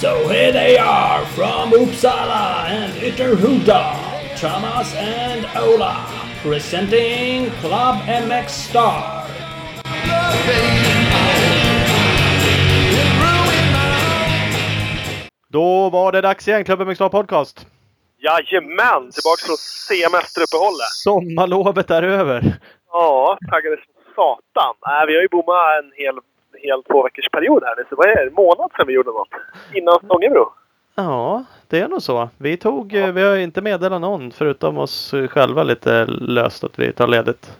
So here they are from Uppsala and Ytterhuda, Thomas and Ola, presenting Club MX Star. Då var det dags igen, Club MX Star Podcast. Jajamän! Tillbaka från semesteruppehållet. Sommarlovet är över. Ja, taggade som satan. Äh, vi har ju bommat en hel, hel två veckors period här nu. Så vad är det? En månad sedan vi gjorde något. Innan Stångebro. Ja, det är nog så. Vi tog, eh, vi har inte meddelat någon förutom oss själva lite löst att vi tar ledigt.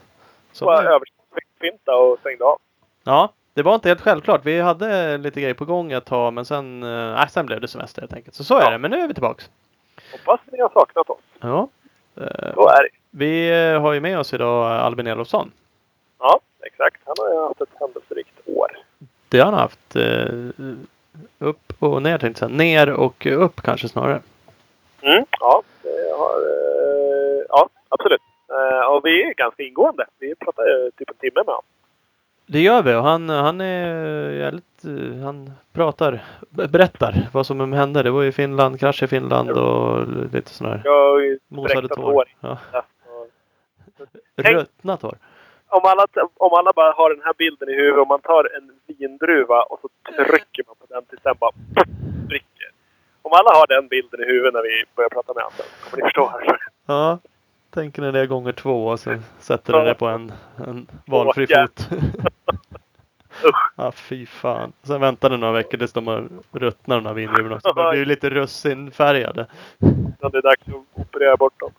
Så, Bara överfinta och stängde av. ja, det var inte helt självklart. Vi hade lite grejer på gång ett tag men sen, äh, sen blev det semester helt enkelt. Så så är Ja. det. Men nu är vi tillbaks. Hoppas ni har saknat oss. Ja. Eh, Så är det. Vi eh, har ju med oss idag Albin Elofsson. Ja, exakt. Han har ju haft ett händelserikt år. Det har han haft. eh, Upp och ner tänkte jag. Ner och upp kanske snarare. Mm, ja, har, ja, absolut. Och vi är ganska ingående. Vi pratar typ en timme med honom. Det gör vi och han, han är han pratar, berättar vad som hände. Det var ju Finland, krasch i Finland och lite har ju mosade tår. Ja. Ruttna tår. om alla, om alla bara har den här bilden i huvudet. Om man tar en vindruva och så trycker man på den tills den bara spricker. Om alla har den bilden i huvudet när vi börjar prata med andra kommer ni förstå varför. Ja. Tänker ni det gånger två och så sätter ni det på en, en valfri fot. Usch. Ja, fy fan. Sen väntar det några veckor tills de har ruttnat de här vindruvorna också. De blir ju lite russinfärgade. När det är dags att operera bort dem.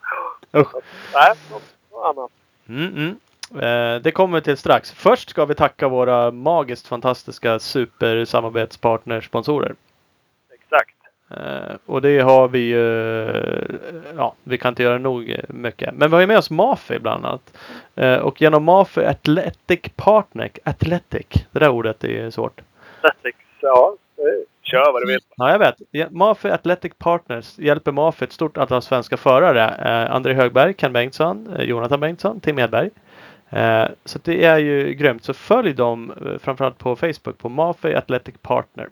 Usch. Nej, något, något annat. Mm, mm. Eh, det kommer vi till strax. Först ska vi tacka våra magiskt fantastiska supersamarbetspartner, sponsorer. Eh, och det har vi ju, eh, ja, vi kan inte göra nog eh, mycket. Men vi har ju med oss Mafi bland annat. Eh, och genom Mafi Athletic Partner, Athletic, det där ordet är svårt. Netflix, ja. Kör vad du vill. Ja, jag vet. Mafi Athletic Partners hjälper Mafi ett stort antal svenska förare. Eh, André Högberg, Ken Bengtsson, Jonathan Bengtsson, Tim Edberg. Så det är ju grymt. Så följ dem framförallt på Facebook på Mafi Athletic Partner.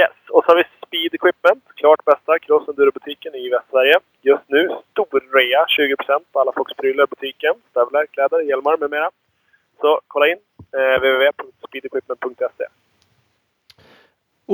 Yes. Och så har vi Speed Equipment. Klart bästa cross butiken i Västsverige. Just nu stor rea. 20% på alla Fox-prylar i butiken. Stövlar, kläder, hjälmar med mera. Så kolla in. Eh, www.speedequipment.se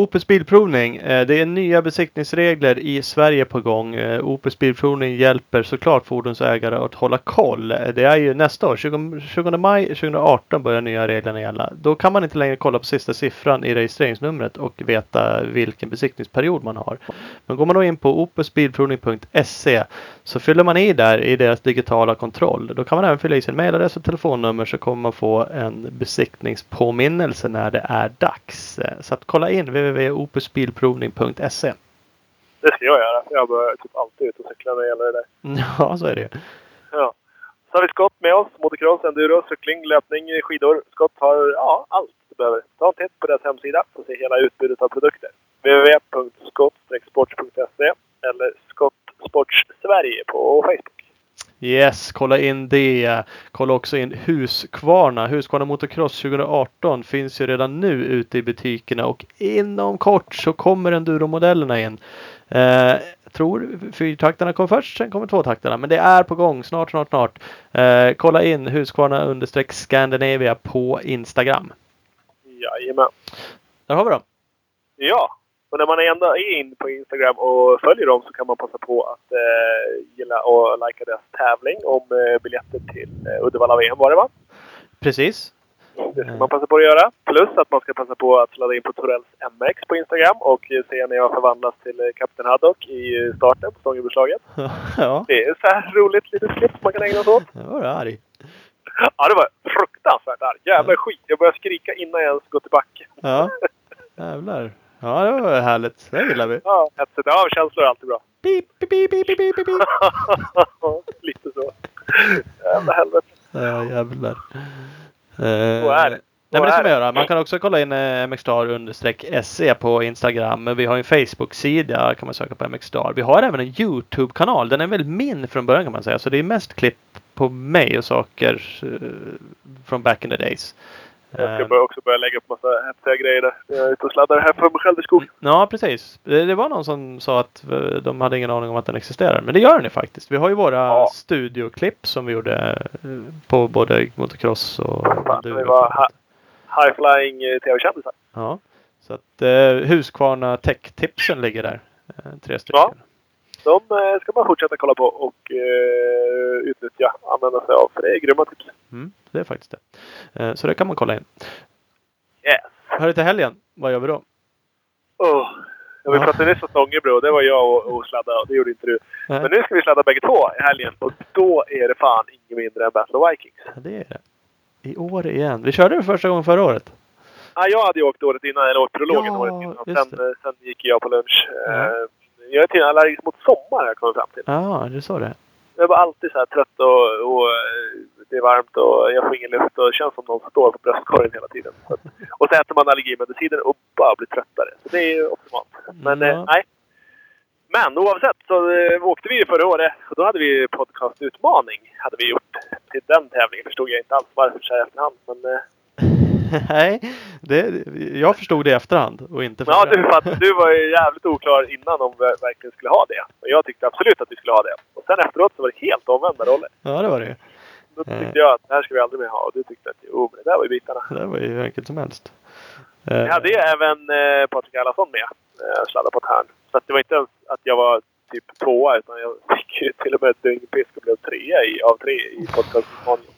Opus Bilprovning. Eh, det är nya besiktningsregler i Sverige på gång. Eh, Opus Bilprovning hjälper såklart fordonsägare att hålla koll. Eh, det är ju nästa år, 20, 20 maj 2018 börjar nya reglerna gälla. Då kan man inte längre kolla på sista siffran i registreringsnumret och veta vilken besiktningsperiod man har. Men går man då in på opusbilprovning.se så fyller man i där i deras digitala kontroll. Då kan man även fylla i sin mejladress och telefonnummer så kommer man få en besiktningspåminnelse när det är dags. Så att kolla in www.opusbilprovning.se. Det ska jag göra. Jag börjar typ alltid ut och cykla när det gäller det där. Ja, så är det ju. Ja. Så har vi Scott med oss. Motocross, enduro, cykling, löpning, skidor. Scott har ja, allt du behöver. Ta en titt på deras hemsida att se hela utbudet av produkter. www.scott-sports.se eller Scott Sports Sverige på Facebook. Yes, kolla in det. Kolla också in Husqvarna. Husqvarna Motocross 2018 finns ju redan nu ute i butikerna och inom kort så kommer enduromodellerna in. Eh, tror fyrtaktarna kommer först, sen kommer tvåtaktarna. Men det är på gång snart, snart, snart. Eh, kolla in Husqvarna understreck Scandinavia på Instagram. Jajamän. Där har vi dem. Ja, och när man ändå är in på Instagram och följer dem så kan man passa på att eh, gilla och likea deras tävling om eh, biljetter till eh, Uddevalla VM var det va? Precis. Det ska man passa på att göra. Plus att man ska passa på att sladda in på Torells MX på Instagram och eh, se när jag förvandlas till eh, Kapten Haddock i eh, starten på Stångebroslaget. ja, Det är så här roligt litet klipp man kan ägna sig åt. det var arg. Ja, det var fruktansvärt arg. Jävla skit. Jag började skrika innan jag ens gått till backen. Ja, jävlar. Ja, det var härligt. Det gillar vi. Ja, hetset. Ja, känslor är alltid bra. Beep, beep, beep, beep, beep, beep. Lite så. Jävla helvete. Ja, jävlar. Så är det. Nej, men det ska man göra. Man kan också kolla in eh, mxstar-se på Instagram. Vi har en Facebook-sida kan man söka på mxstar. Vi har även en YouTube-kanal. Den är väl min från början kan man säga. Så det är mest klipp på mig och saker eh, från back in the days. Jag ska Eh, börja också börja lägga upp massa häftiga grejer där. Jag är ute och sladdar här för mig själv i skogen. Ja, precis. Det, det var någon som sa att eh, de hade ingen aning om att den existerar. Men det gör den ju faktiskt. Vi har ju våra Ja. studioklipp som vi gjorde eh, på både motocross och Fan. Vi var ha- high flying eh, tv-kändisar. Ja. Så att eh, Husqvarna Tech-tipsen ligger där. Eh, tre stycken. Ja. De eh, ska man fortsätta kolla på och eh, utnyttja, använda sig av. För det är grymma tips. Mm, det är faktiskt det. Eh, så det kan man kolla in. Yes. Hör till helgen. Vad gör vi då? Oh. Ja, vi pratade nyss om Stångebro. Det var jag och, och sladdade. Det gjorde inte du. Nej. Men nu ska vi sladda bägge två i helgen. Och då är det fan inget mindre än Battle of Vikings. Ja, det är det. I år igen. Vi körde det första gången förra året. Ja, jag hade ju åkt året innan, eller åkt prologen Ja, året innan. Sen, eh, sen gick jag på lunch. Ja. Jag är tydligen allergisk mot sommar jag kommit fram till. Ja, du sa det. Jag var alltid så här trött och, och eh, det är varmt och jag får ingen luft och det känns som någon står på bröstkorgen hela tiden. Så att, och så äter man allergimediciner och bara blir tröttare. Så det är ju optimalt. Men Ja. eh, nej. Men oavsett så eh, åkte vi ju förra året och då hade vi podcastutmaning. Hade vi gjort till den tävlingen. Förstod jag inte alls varför så här efterhand. Men eh, Nej, det, jag förstod det i efterhand och inte ja, förra. du, för att du var ju jävligt oklar innan om vi verkligen skulle ha det. Och jag tyckte absolut att vi skulle ha det. Och sen efteråt så var det helt omvända roller. Ja, det var det ju. Då Eh. tyckte jag att det här ska vi aldrig mer ha. Och du tyckte att jo, men det där var ju bitarna. Det var ju hur enkelt som helst. Vi hade ju även eh, Patrik Allarsson med. Eh, sladda på ett hörn. Så att det var inte ens att jag var typ tvåa utan jag fick ju till och med ett dyngpisk och blev trea i, av tre i podcastutmaningen.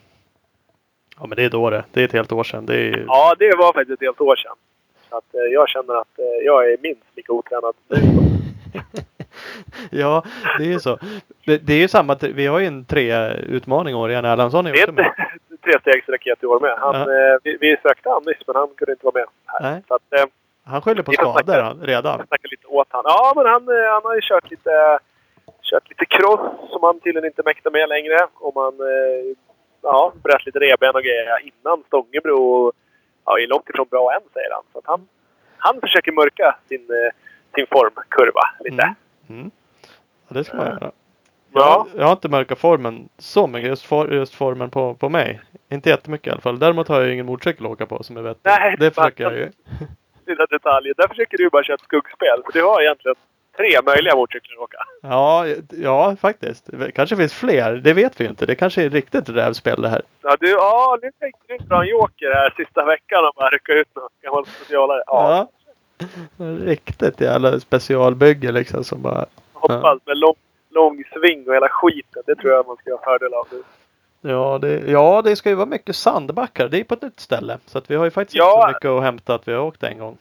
Ja, men det är då det. Det är ett helt år sedan. Det är. Ja, det var faktiskt ett helt år sedan. Så att eh, jag känner att eh, jag är minst lika otränad nu. ja, det är ju så. Det, det är ju samma. Vi har ju en tre-utmaning år igen. Erlandsson är också med. trestegsraket i år med. Han, eh, vi, vi sökte han nyss, men han kunde inte vara med här. Nej. Så att, eh, Han skyller på snacka. skador han, redan. Jag snackade lite åt han. Ja, men han, eh, han har ju kört lite, kört lite cross som han tydligen inte mäktar med längre. Och man eh, ja, bröt lite revben och grejer innan Stångebro. Ja, är långt ifrån bra än, säger han. Så han, han försöker mörka sin, eh, sin formkurva lite. Mm. Mm. Ja, det ska man göra. Ja. Jag, jag har inte mörkat formen så mycket. Just, for, just formen på, på mig. Inte jättemycket i alla fall. Däremot har jag ju ingen motorcykel att åka på som jag vet. Nej, det försöker jag ju. Lilla detaljer. Där försöker du bara köra ett skuggspel. För du har egentligen tre möjliga motorcyklar att åka. Ja, ja, faktiskt. Kanske finns fler. Det vet vi inte. Det kanske är riktigt rävspel det här. Ja, du, ja nu tänkte du dra en joker här sista veckan och bara rycka ut någon gammal specialare. Ja, Ja. Riktigt jävla specialbygge liksom som bara... hoppas med lång, lång sving och hela skiten. Det tror jag man ska ha fördel av nu. Ja det, ja, det ska ju vara mycket sandbackar. Det är på ett nytt ställe. Så att vi har ju faktiskt Ja. inte så mycket att hämta att vi har åkt en gång.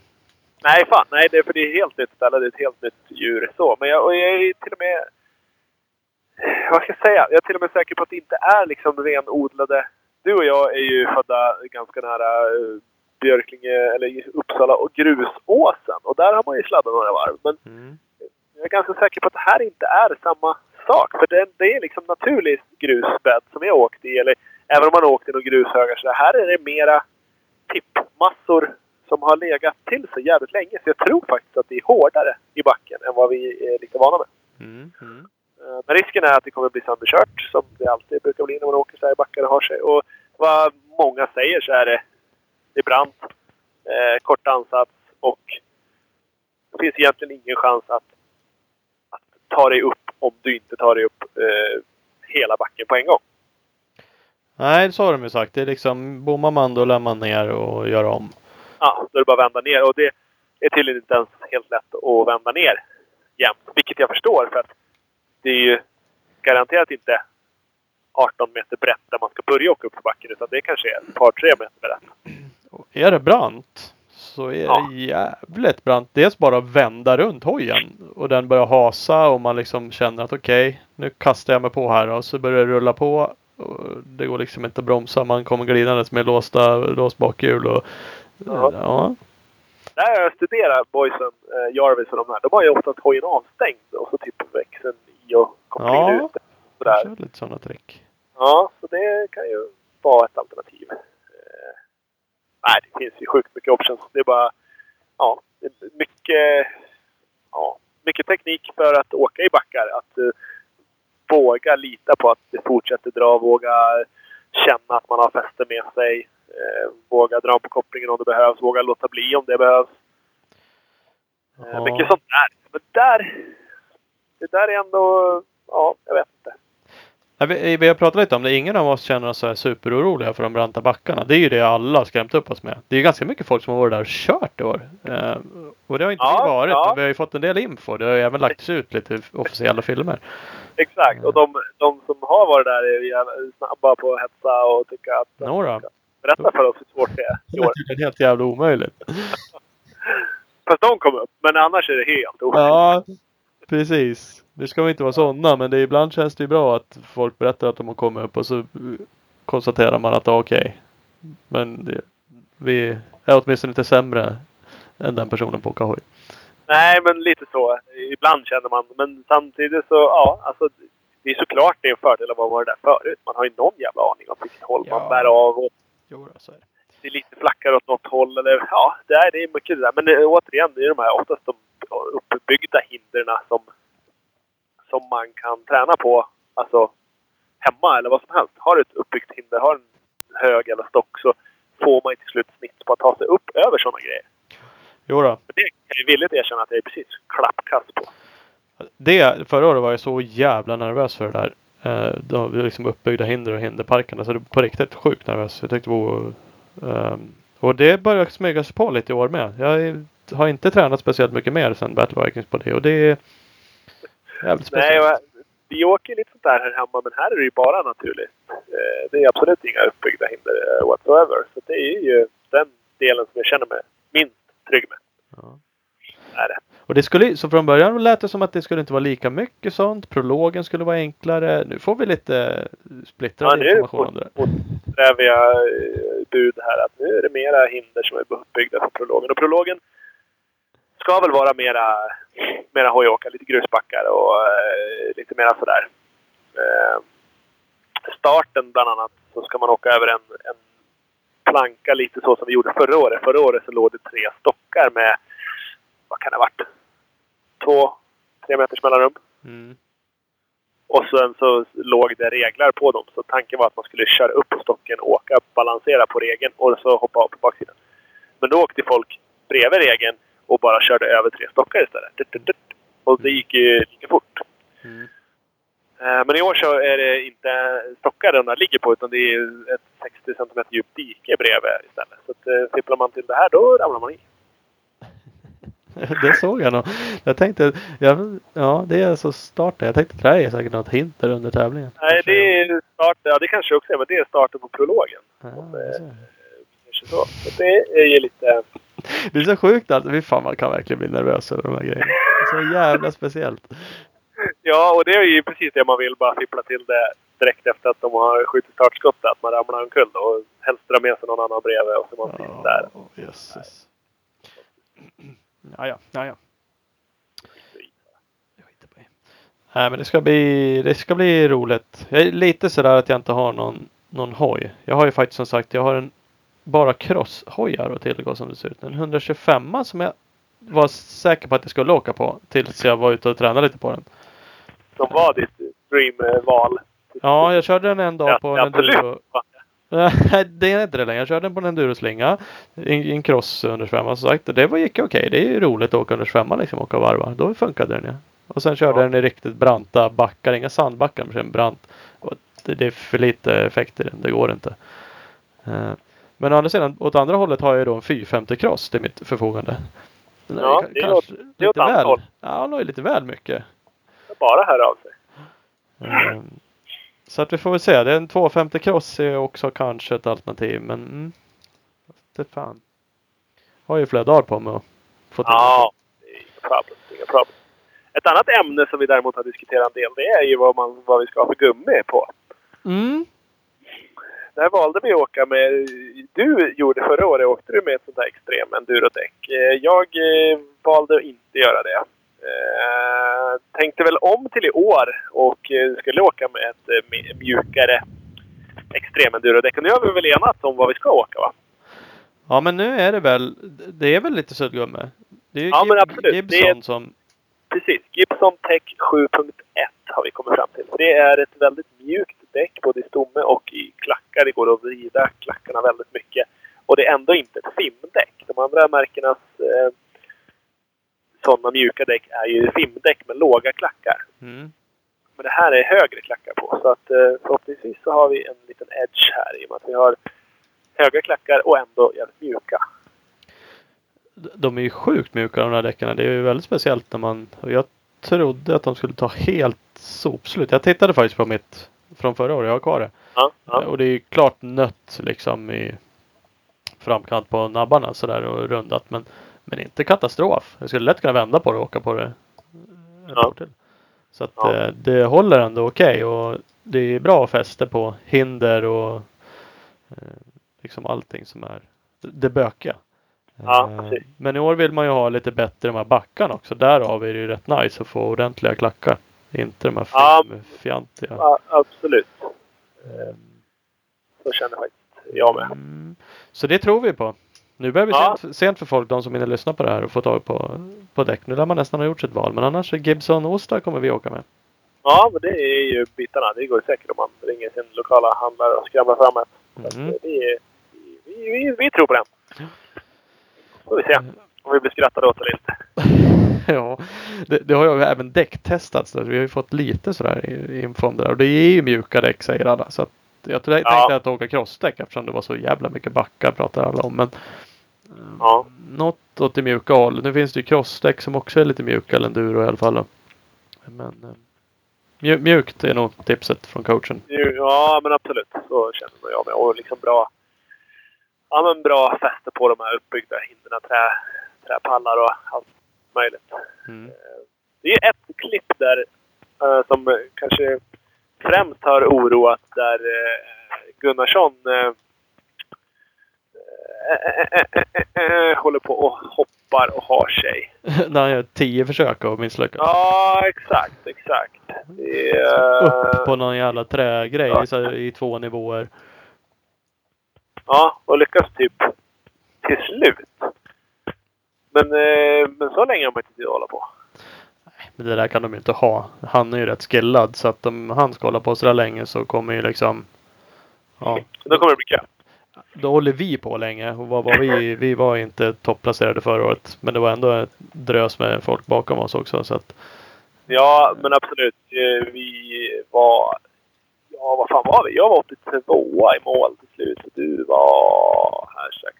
Nej, fan. Nej, det är för det är ett helt nytt ställe. Det är ett helt nytt djur. Så. Men jag, och jag är till och med... Vad ska jag säga? Jag är till och med säker på att det inte är liksom renodlade... Du och jag är ju födda ganska nära eh, Björklinge, eller Uppsala och Grusåsen. Och där har man ju sladdat några varv. Men Mm. jag är ganska säker på att det här inte är samma sak. För det, det är liksom naturlig grusbädd som jag åkt i. Eller även om man åkt i några grushögar. Så här är det mera tippmassor som har legat till sig jävligt länge. Så jag tror faktiskt att det är hårdare i backen än vad vi är lite vana med. Mm. Mm. Eh, Men risken är att det kommer bli sönderkört som det alltid brukar bli när man åker så här i backar och har sig. Och vad många säger så är det, det är brant, eh, kort ansats och det finns egentligen ingen chans att, att ta dig upp om du inte tar dig upp eh, hela backen på en gång. Nej, så har de ju sagt. Det är liksom bommar man då lär man ner och gör om. Ja, då är det bara att vända ner. Och det är tydligen inte ens helt lätt att vända ner jämt. Vilket jag förstår för att det är ju garanterat inte 18 meter brett där man ska börja åka upp för backen. Utan det kanske är ett par, tre meter brett. Och är det brant så är Ja. det jävligt brant. Dels bara att vända runt hojen och den börjar hasa och man liksom känner att okej, nu kastar jag mig på här och så börjar det rulla på. Och det går liksom inte att bromsa. Man kommer glidandes med låsta, låst bakhjul och Ja. ja. Har jag studerat boysen, eh, Jarvis och de här. De har ju oftast hojen avstängd och så typ växeln i och kopplingen Ja. ut. Sådär. Kör lite sådana trick. Ja, så det kan ju vara ett alternativ. Eh, nej, det finns ju sjukt mycket options. Det är bara... Ja, mycket... Ja, mycket teknik för att åka i backar. Att uh, våga lita på att det fortsätter dra. Våga känna att man har fäste med sig. Uh, våga dra på kopplingen om det behövs. Våga låta bli om det behövs. Uh, Ja. Mycket sånt där. Men där... Det där är ändå... Ja, jag vet inte. Vi, vi har pratat lite om det. Ingen av oss känner oss så här superoroliga för de branta backarna. Det är ju det alla har skrämt upp oss med. Det är ju ganska mycket folk som har varit där och kört i år. Eh, och det har inte Ja, vi varit. ja. Men vi har ju fått en del info. Det har ju även lagts ut lite officiella filmer. Exakt. Och de, de som har varit där är jävla snabba på att hetsa och tycka att... Några. Berätta för oss hur svårt det är i Det år. är helt jävla omöjligt. Fast de kom upp. Men annars är det helt omöjligt. Ja, precis. Nu ska vi inte vara sådana, men det, ibland känns det ju bra att folk berättar att de har kommit upp och så konstaterar man att det är okej. Men det, vi är åtminstone inte sämre än den personen på att åka hoj. Nej, men lite så. Ibland känner man. Men samtidigt så, ja. Alltså, det är såklart det är en fördel att varit där förut. Man har ju någon jävla aning om vilket håll Ja. man bär av. Och Jo, så är det. det är lite flackare åt något håll. Eller, ja, det är, det är mycket det där. Men det, återigen, det är de här oftast de uppbyggda hindren som, som man kan träna på. Alltså hemma eller vad som helst. Har du ett uppbyggt hinder, har en hög eller stock så får man ju till slut snitt på att ta sig upp över sådana grejer. Jo då. Men det kan jag villigt erkänna att jag är precis klappkast på. Det, förra året var jag så jävla nervös för det där. Eh, de liksom uppbyggda hinder och hinderparkerna. Så det var på riktigt sjukt nervös. Jag tyckte det var... ehm, och det börjar smyga sig på lite i år med. Jag är- har inte tränat speciellt mycket mer sedan Battle Vikings på det. Och det är jävligt Nej, speciellt. och vi åker lite sånt där här hemma, men här är det ju bara naturligt. Eh, Det är absolut inga uppbyggda hinder eh, whatsoever. Så det är ju den delen som jag känner mig minst trygg med. Ja. Är det. Och det skulle, så från början lät det som att det skulle inte vara lika mycket sånt. Prologen skulle vara enklare. Nu får vi lite splittrad Ja, information om det. motsträver jag eh, bud här att nu är det mera hinder som är uppbyggda för prologen. Och prologen ska väl vara mera, mera hojåka, lite grusbackar och eh, lite mera sådär. Eh, starten bland annat så ska man åka över en, en planka lite så som vi gjorde förra året. Förra året så låg det tre stockar med, vad kan det ha varit? Två, tre meters mellanrum. Mm. Och sen så låg det reglar på dem. Så tanken var att man skulle köra upp på stocken, åka, balansera på regeln och så hoppa av på baksidan. Men då åkte folk bredvid regeln och bara körde över tre stockar istället. Och det gick ju lika fort. Mm. Eh, Men i år så är det inte stockar de där ligger på utan det är ett 60 cm djupt dike bredvid istället. Så att, eh, fipplar man till det här då ramlar man i. Det såg jag nog. Jag tänkte, ja, ja det är alltså starten. Jag tänkte det här är säkert något hinder under tävlingen. Nej, det är start, ja det kanske också är, men det är starten på prologen. Ja, det ser jag. Kanske så. Så det är ju lite... Det är så sjukt alltså. Fy fan man kan verkligen bli nervös över de här grejerna. Det är så jävla speciellt. Ja, och det är ju precis det man vill. Bara fippla till det direkt efter att de har skjutit startskottet. Att man ramlar omkull och helst dra med sig någon annan bredvid och så man precis där. Ja, jösses. Ja, ja, ja, ja. Nej, men det ska bli, det ska bli roligt. Jag är lite sådär att jag inte har någon, någon hoj. Jag har ju faktiskt som sagt, jag har en bara crosshojar att tillgå som det ser ut. En 125 som jag var säker på att jag skulle åka på tills jag var ute och tränade lite på den. Som var ditt dreamval. Ja, jag körde den en dag Ja, på en enduro. Nej, det är inte det längre. Jag körde den på en enduroslinga. I en cross under svemman som sagt. Och det var, gick okej. Det är ju roligt att åka under svemman liksom. Åka och varva. Då funkade den ja. Och sen körde Ja. den i riktigt branta backar. Inga sandbackar men brant. Och det, det är för lite effekt i den. Det går inte. Eh, Men å andra sidan, åt andra hållet har jag ju då en 450 cross till mitt förfogande. Är Ja, det är kanske åt- det är åt väl. håll. Ja, har ju lite väl mycket. Bara höra av sig. Ehm, Så att vi får väl se. Det är en 250 cross är också kanske ett alternativ. Men mm, det fan. Har ju flera dagar på mig att få till Ja, det är inga problem. Inga problem. Ett annat ämne som vi däremot har diskuterat en del, det är ju vad, man, vad vi ska ha för gummi på. Mm. Där valde vi att åka med... Du gjorde förra året, åkte du med ett sånt här extrem endurodäck. Eh, Jag eh, valde att inte göra det. Eh, tänkte väl om till i år och eh, skulle åka med ett eh, mjukare extrem endurodäck. Och nu har vi väl enats om vad vi ska åka va? Ja men nu är det väl, det är väl lite suddgumme? Det är Ja, men Gib- absolut. Gibson är- som, Precis. Gibson Tech 7.1 har vi kommit fram till. Det är ett väldigt mjukt däck både i stomme och i klackar. Det går att vrida klackarna väldigt mycket. Och det är ändå inte ett filmdäck. De andra märkenas eh, sådana mjuka däck är ju filmdäck med låga klackar. mm. Men det här är högre klackar på. Så att eh, förhoppningsvis så har vi en liten edge här i och med att vi har höga klackar och ändå jävligt mjuka. de är ju sjukt mjuka de här däcken. Det är ju väldigt speciellt när man, jag trodde att de skulle ta helt sopslut. Jag tittade faktiskt på mitt från förra året, jag har kvar det. Ja, ja. Och det är ju klart nött liksom i framkant på nabbarna sådär och rundat. Men, men inte katastrof. Jag skulle lätt kunna vända på det och åka på det Ja. Så att Ja. eh, det håller ändå okej och det är bra fäste på hinder och eh, liksom allting som är det bökiga. Ja, Eh. Men i år vill man ju ha lite bättre de här backarna också. Därav är det ju rätt nice att få ordentliga klackar. Inte de här Ja. fjantiga. ja absolut. Så känner faktiskt jag med. Mm. Så det tror vi på. Nu börjar vi Ja. sent, sent för folk, de som hinner lyssna på det här och få tag på, på däck. Nu lär man nästan ha gjort sitt val. Men annars är Gibson Ostar kommer vi åka med. Ja, men det är ju bitarna. Det går säkert om man ringer sin lokala handlare och skramlar fram ett. Mm. eh, vi, vi, vi tror på den. Får vi se om vi blir skrattade åt eller inte. ja, det, det har ju även däcktestats. Så vi har ju fått lite sådär info om det där. Och det är ju mjuka däck säger alla. Så att jag tänkte Ja. att åka crossdäck eftersom det var så jävla mycket backar pratar alla om. Men Ja. något åt det mjuka hållet. Nu finns det ju crossdäck som också är lite mjuka. Eller enduro i alla fall. då. Men eh, mju- mjukt är nog tipset från coachen. Ja, men absolut. Så känner jag med. Och liksom bra, ja, men bra fäste på de här uppbyggda hindren. Trä, träpallar och allt möjligt. Mm. Det är ett klipp där eh, som eh, kanske främst har oroat där eh, Gunnarsson eh, eh, eh, eh, eh, eh, håller på och hoppar och har sig. När han gör tio försök och misslyckas. Ja, exakt, exakt. Är, Upp på någon jävla trägrej Ja. i två nivåer. Ja, och lyckas typ till slut. Men, eh, men så länge har man inte tid att hålla på. Men det där kan de ju inte ha. Han är ju rätt skillad så att om han ska hålla på så där länge så kommer ju liksom Ja, Då kommer det bli kö. Då håller vi på länge. Och vad var vi? Vi var inte topplacerade förra året. Men det var ändå ett drös med folk bakom oss också. Så att, Ja, men absolut. Eh, Vi var... Ja, vad fan var vi? Jag var 82 i mål till slut. Och du var här strax.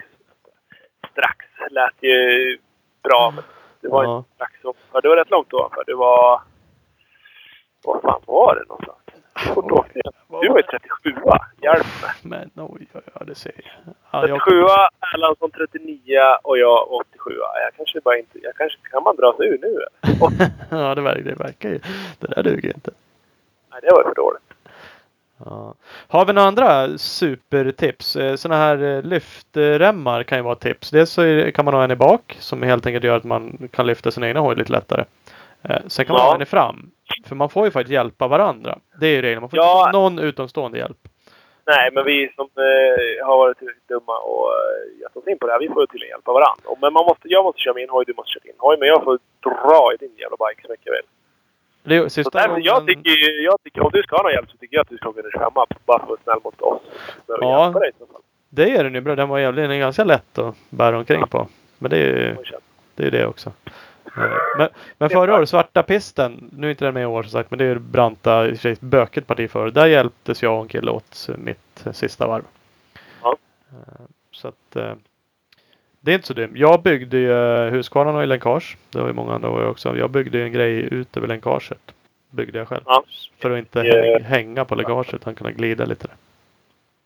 Strax. Lät ju bra, men det var Ja. inte strax. För det var rätt långt ovanför. Det var... Vad fan var det någonstans? Hur fort åkte jag? Du var ju 37 Hjälp mig. men oj, oj, oj, det ser jag. Ja, jag 37 Erlandsson 39 och jag 87 Jag kanske bara inte... Jag kanske... Kan man dra sig ur nu ja, det verkar, det verkar ju. Det där duger inte. nej, det var ju för dåligt. Ja. Har vi några andra supertips? Eh, Sådana här eh, lyftremmar kan ju vara ett tips. Dels så kan man ha en i bak som helt enkelt gör att man kan lyfta sin egna hoj lite lättare. Eh, Sen kan man Ja. i fram. För man får ju faktiskt hjälpa varandra. Det är ju regeln. Man får Ja. inte någon utomstående hjälp. Nej, men vi som eh, har varit tillräckligt dumma och eh, gett oss in på det här, vi får ju tydligen hjälpa varandra. Och, men man måste, jag måste köra min hoj, du måste köra din hoj. Men jag får dra i din jävla bike så mycket jag vill. Det Så därför, jag gången- tycker, ju- jag tycker, om du ska ha någon hjälp så tycker jag att du ska åka ner 25 bara för att vara snäll mot oss. Ja. hjälpa dig. Det är den ju bra. Den var jävligt, den är ganska lätt att bära omkring på. Men det är ju det, är det också. Men, men förra året, svarta pisten, nu är inte den med i år som sagt, men det är branta, i sig bökigt parti för. Där hjälptes jag och en kille åt mitt sista varv. Ja. Eh, Så att eh, det är inte så dumt. Jag byggde ju eh, Husqvarna och länkage. Det var ju många andra år också. Jag byggde ju en grej ut över länkaget. Byggde jag själv. Ja. För att inte häng- hänga på läckaget utan kunna glida lite.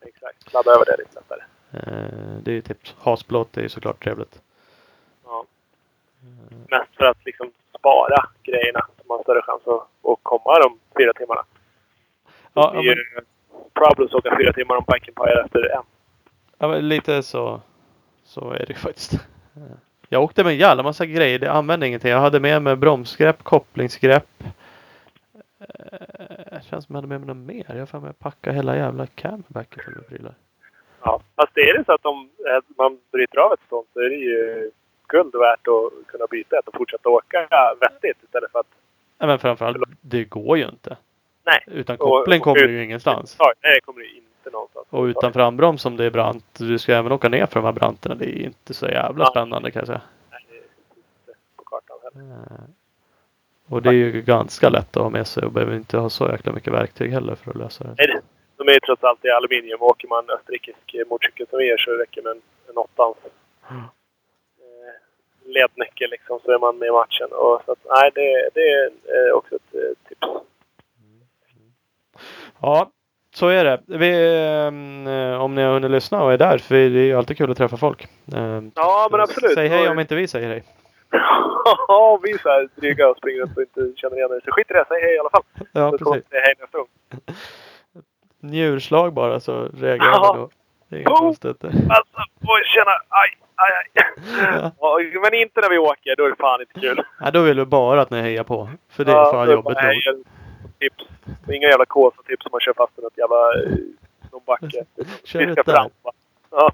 Exakt. Ladda över det lite lättare. Det är ju tips. Hasplåt är ju såklart trevligt. Ja. Mest för att liksom spara grejerna. Så man har större chans att, att komma de fyra timmarna. Ja, det är ju Problems att åka fyra timmar om Bike Empire efter en. Ja, men lite så, så är det faktiskt. Jag åkte med en jävla massa grejer. Det använde ingenting. Jag hade med mig bromsgrepp, kopplingsgrepp. Eh, Det känns som jag hade med mig något mer. Jag har att packa hela jävla camelbacken full med prylar. Ja. Fast det är det så att om eh, man bryter av ett stånd så är det ju guld värt att kunna byta ett och fortsätta åka vettigt istället för att... Ja, men framförallt, det går ju inte. Nej. Utan koppling kommer du ju ingenstans. Ja, nej, det kommer ju inte någonstans. Och utan frambroms om det är brant. Du ska även åka ner för de här branterna. Det är inte så jävla Ja. spännande kan jag säga. Nej, det finns inte på kartan heller. Eh, Och det är ju ganska lätt att ha med sig och behöver inte ha så jäkla mycket verktyg heller för att lösa det. Nej, det- de är ju trots allt i aluminium. Åker man österrikisk motorcykel som vi gör så räcker med en, en åttans Mm. Lednyckel liksom så är man med i matchen. Och, så att, nej, det, det är eh, också ett eh, tips. Ja, så är det. Vi, eh, om ni har hunnit lyssna och är där, för det är ju alltid kul att träffa folk. Ja, men absolut. Säg hej om inte vi säger hej. Ja, vi är så här dryga och springer runt och inte känner igen er. Så skit i det, säg hej i alla fall. Ja, så precis. vi säga hej nästa gång. Njurslag bara så reagerar Ja. man då. Det är inget Oh. konstigt. Alltså, oj, tjena! Aj, aj, aj. Ja. Ja, men inte när vi åker, då är det fan inte kul. Ja, då vill du bara att ni hejar på. För det är Ja, fan jobbigt nog. Tips. Inga jävla kåsa-tips som man kör fast i något jävla... eh, Någon backe. Kör Vi ut där. Ja.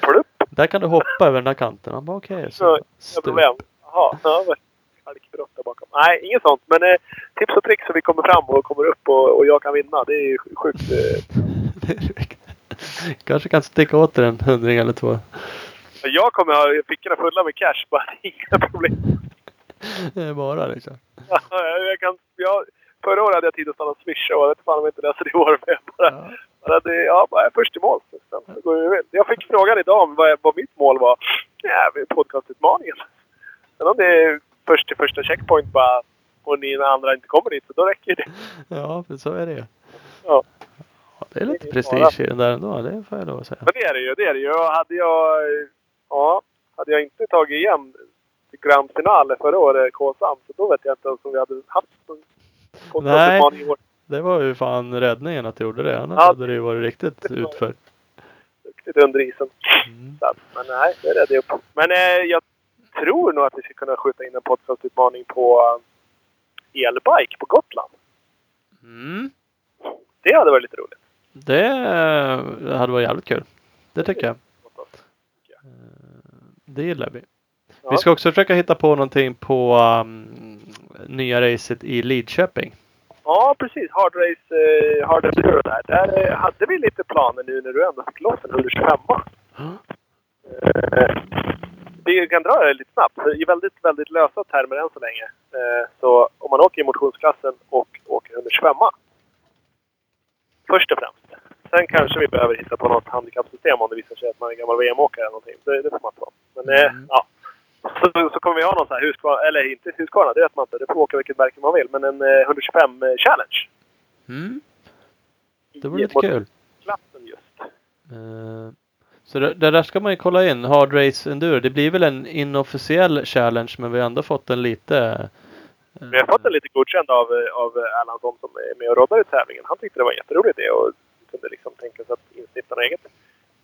Plupp! Där kan du hoppa över den här kanten. Han bara okej. Ja, så Inga stup. problem. Jaha, ja, halkbrott där bakom. Nej, inget sånt. Men eh, tips och tricks så vi kommer fram och kommer upp och, och jag kan vinna. Det är ju sjukt. Eh. Kanske kan sticka åt dig en hundring eller två. jag kommer ha fickorna fulla med cash. Bara inga problem. Det är bara liksom. Ja, jag kan, jag, förra året hade jag tid att stanna och swisha och jag vet fan om jag inte löser det i år. Men jag bara, Ja. bara det, ja, bara jag är först i mål. Sen går väl. Jag fick frågan idag om vad, vad mitt mål var. Ja, podcastutmaningen. Men om det är först till första checkpoint bara och ni andra inte kommer dit så då räcker det. Ja, för så är det ju. Ja. Ja, det är lite Det är prestige i den där ändå. Det får jag lov att säga. Men det är det ju. Det är det ju. Hade jag, ja, hade jag inte tagit igen Grand Finale förra året, KSAM, så då vet jag inte ens om vi hade haft i år. Det var ju fan räddningen att du gjorde det. Annars Ja. hade det ju varit riktigt utför. Riktigt under isen. Mm. Så Men nej, det räddade jag upp. Men eh, jag tror nog att vi ska kunna skjuta in en podcastutmaning på eh, elbike på Gotland. Mm. Det hade varit lite roligt. Det hade varit jävligt kul. Det tycker jag. Eh, det gillar vi. Vi ska också försöka hitta på någonting på um, nya racet i Lidköping. Ja, precis. Hard Race, eh, Hard Enduro där. Där eh, hade vi lite planer nu när du ändå fick loss en 125 Eh, Vi kan dra det lite snabbt. I väldigt, väldigt lösa termer än så länge. Eh, Så om man åker i motionsklassen och åker 125 Först och främst. Sen kanske vi behöver hitta på något handikappsystem om det visar sig att man är gammal VM-åkare eller någonting. Det, det får man ta. Men eh, Mm. ja. Så, så kommer vi ha någon sån här Husqvarna, eller inte Husqvarna, det vet man inte. Det får åka vilket märke man vill. Men en eh, 125 challenge. Mm. Det vore lite kul. Klassen just. Eh, Så det, det där ska man ju kolla in. Hard Race Enduro. Det blir väl en inofficiell challenge men vi har ändå fått en lite... eh, Vi har fått en lite godkänd av, eh, av Erlandsson som är med och roddar i tävlingen. Han tyckte det var en jätterolig idé och kunde liksom tänka sig att instifta något eget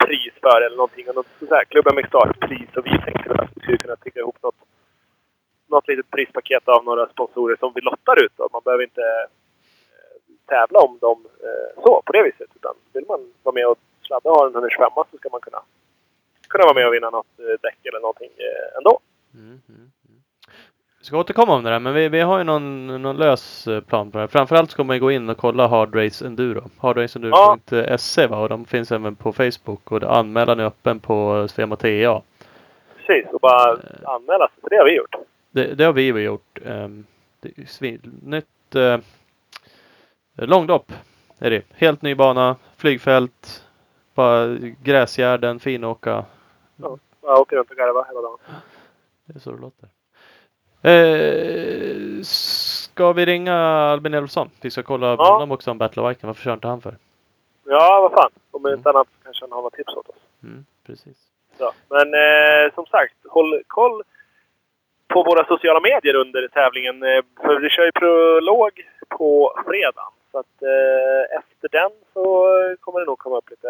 pris för eller någonting. Och något så här, klubben med startpris och vi tänkte väl att vi skulle kunna tigga ihop något, något litet prispaket av några sponsorer som vi lottar ut. Och man behöver inte eh, tävla om dem eh, så på det viset. Utan vill man vara med och sladda och ha en 125 så ska man kunna, kunna vara med och vinna något eh, däck eller någonting eh, ändå. Mm, mm, mm. Vi ska återkomma om det där men vi, vi har ju någon, någon lös eh, plan på det här. Framförallt ska man ju gå in och kolla Hard Race Enduro. Hardraceenduro.se va och de finns även på Facebook och anmälan är öppen på Svema TA. Precis, och bara anmäla sig. Det har vi gjort. Det, det har vi ju gjort. Um, det är svin, nytt uh, långlopp är det. Helt ny bana, flygfält, bara gräsgärden, finåka. Jag åker runt och garvar hela dagen. Det är så det låter. Eh, ska vi ringa Albin Elfsson? Vi ska kolla Ja. honom också om Battle of Viking. Varför kör inte han för? Ja, vad fan. Om inte annat så kanske han har något tips åt oss. Mm, precis. Så. Men eh, som sagt, håll koll på våra sociala medier under tävlingen. Eh, för vi kör ju prolog på fredag. Så att eh, efter den så kommer det nog komma upp lite...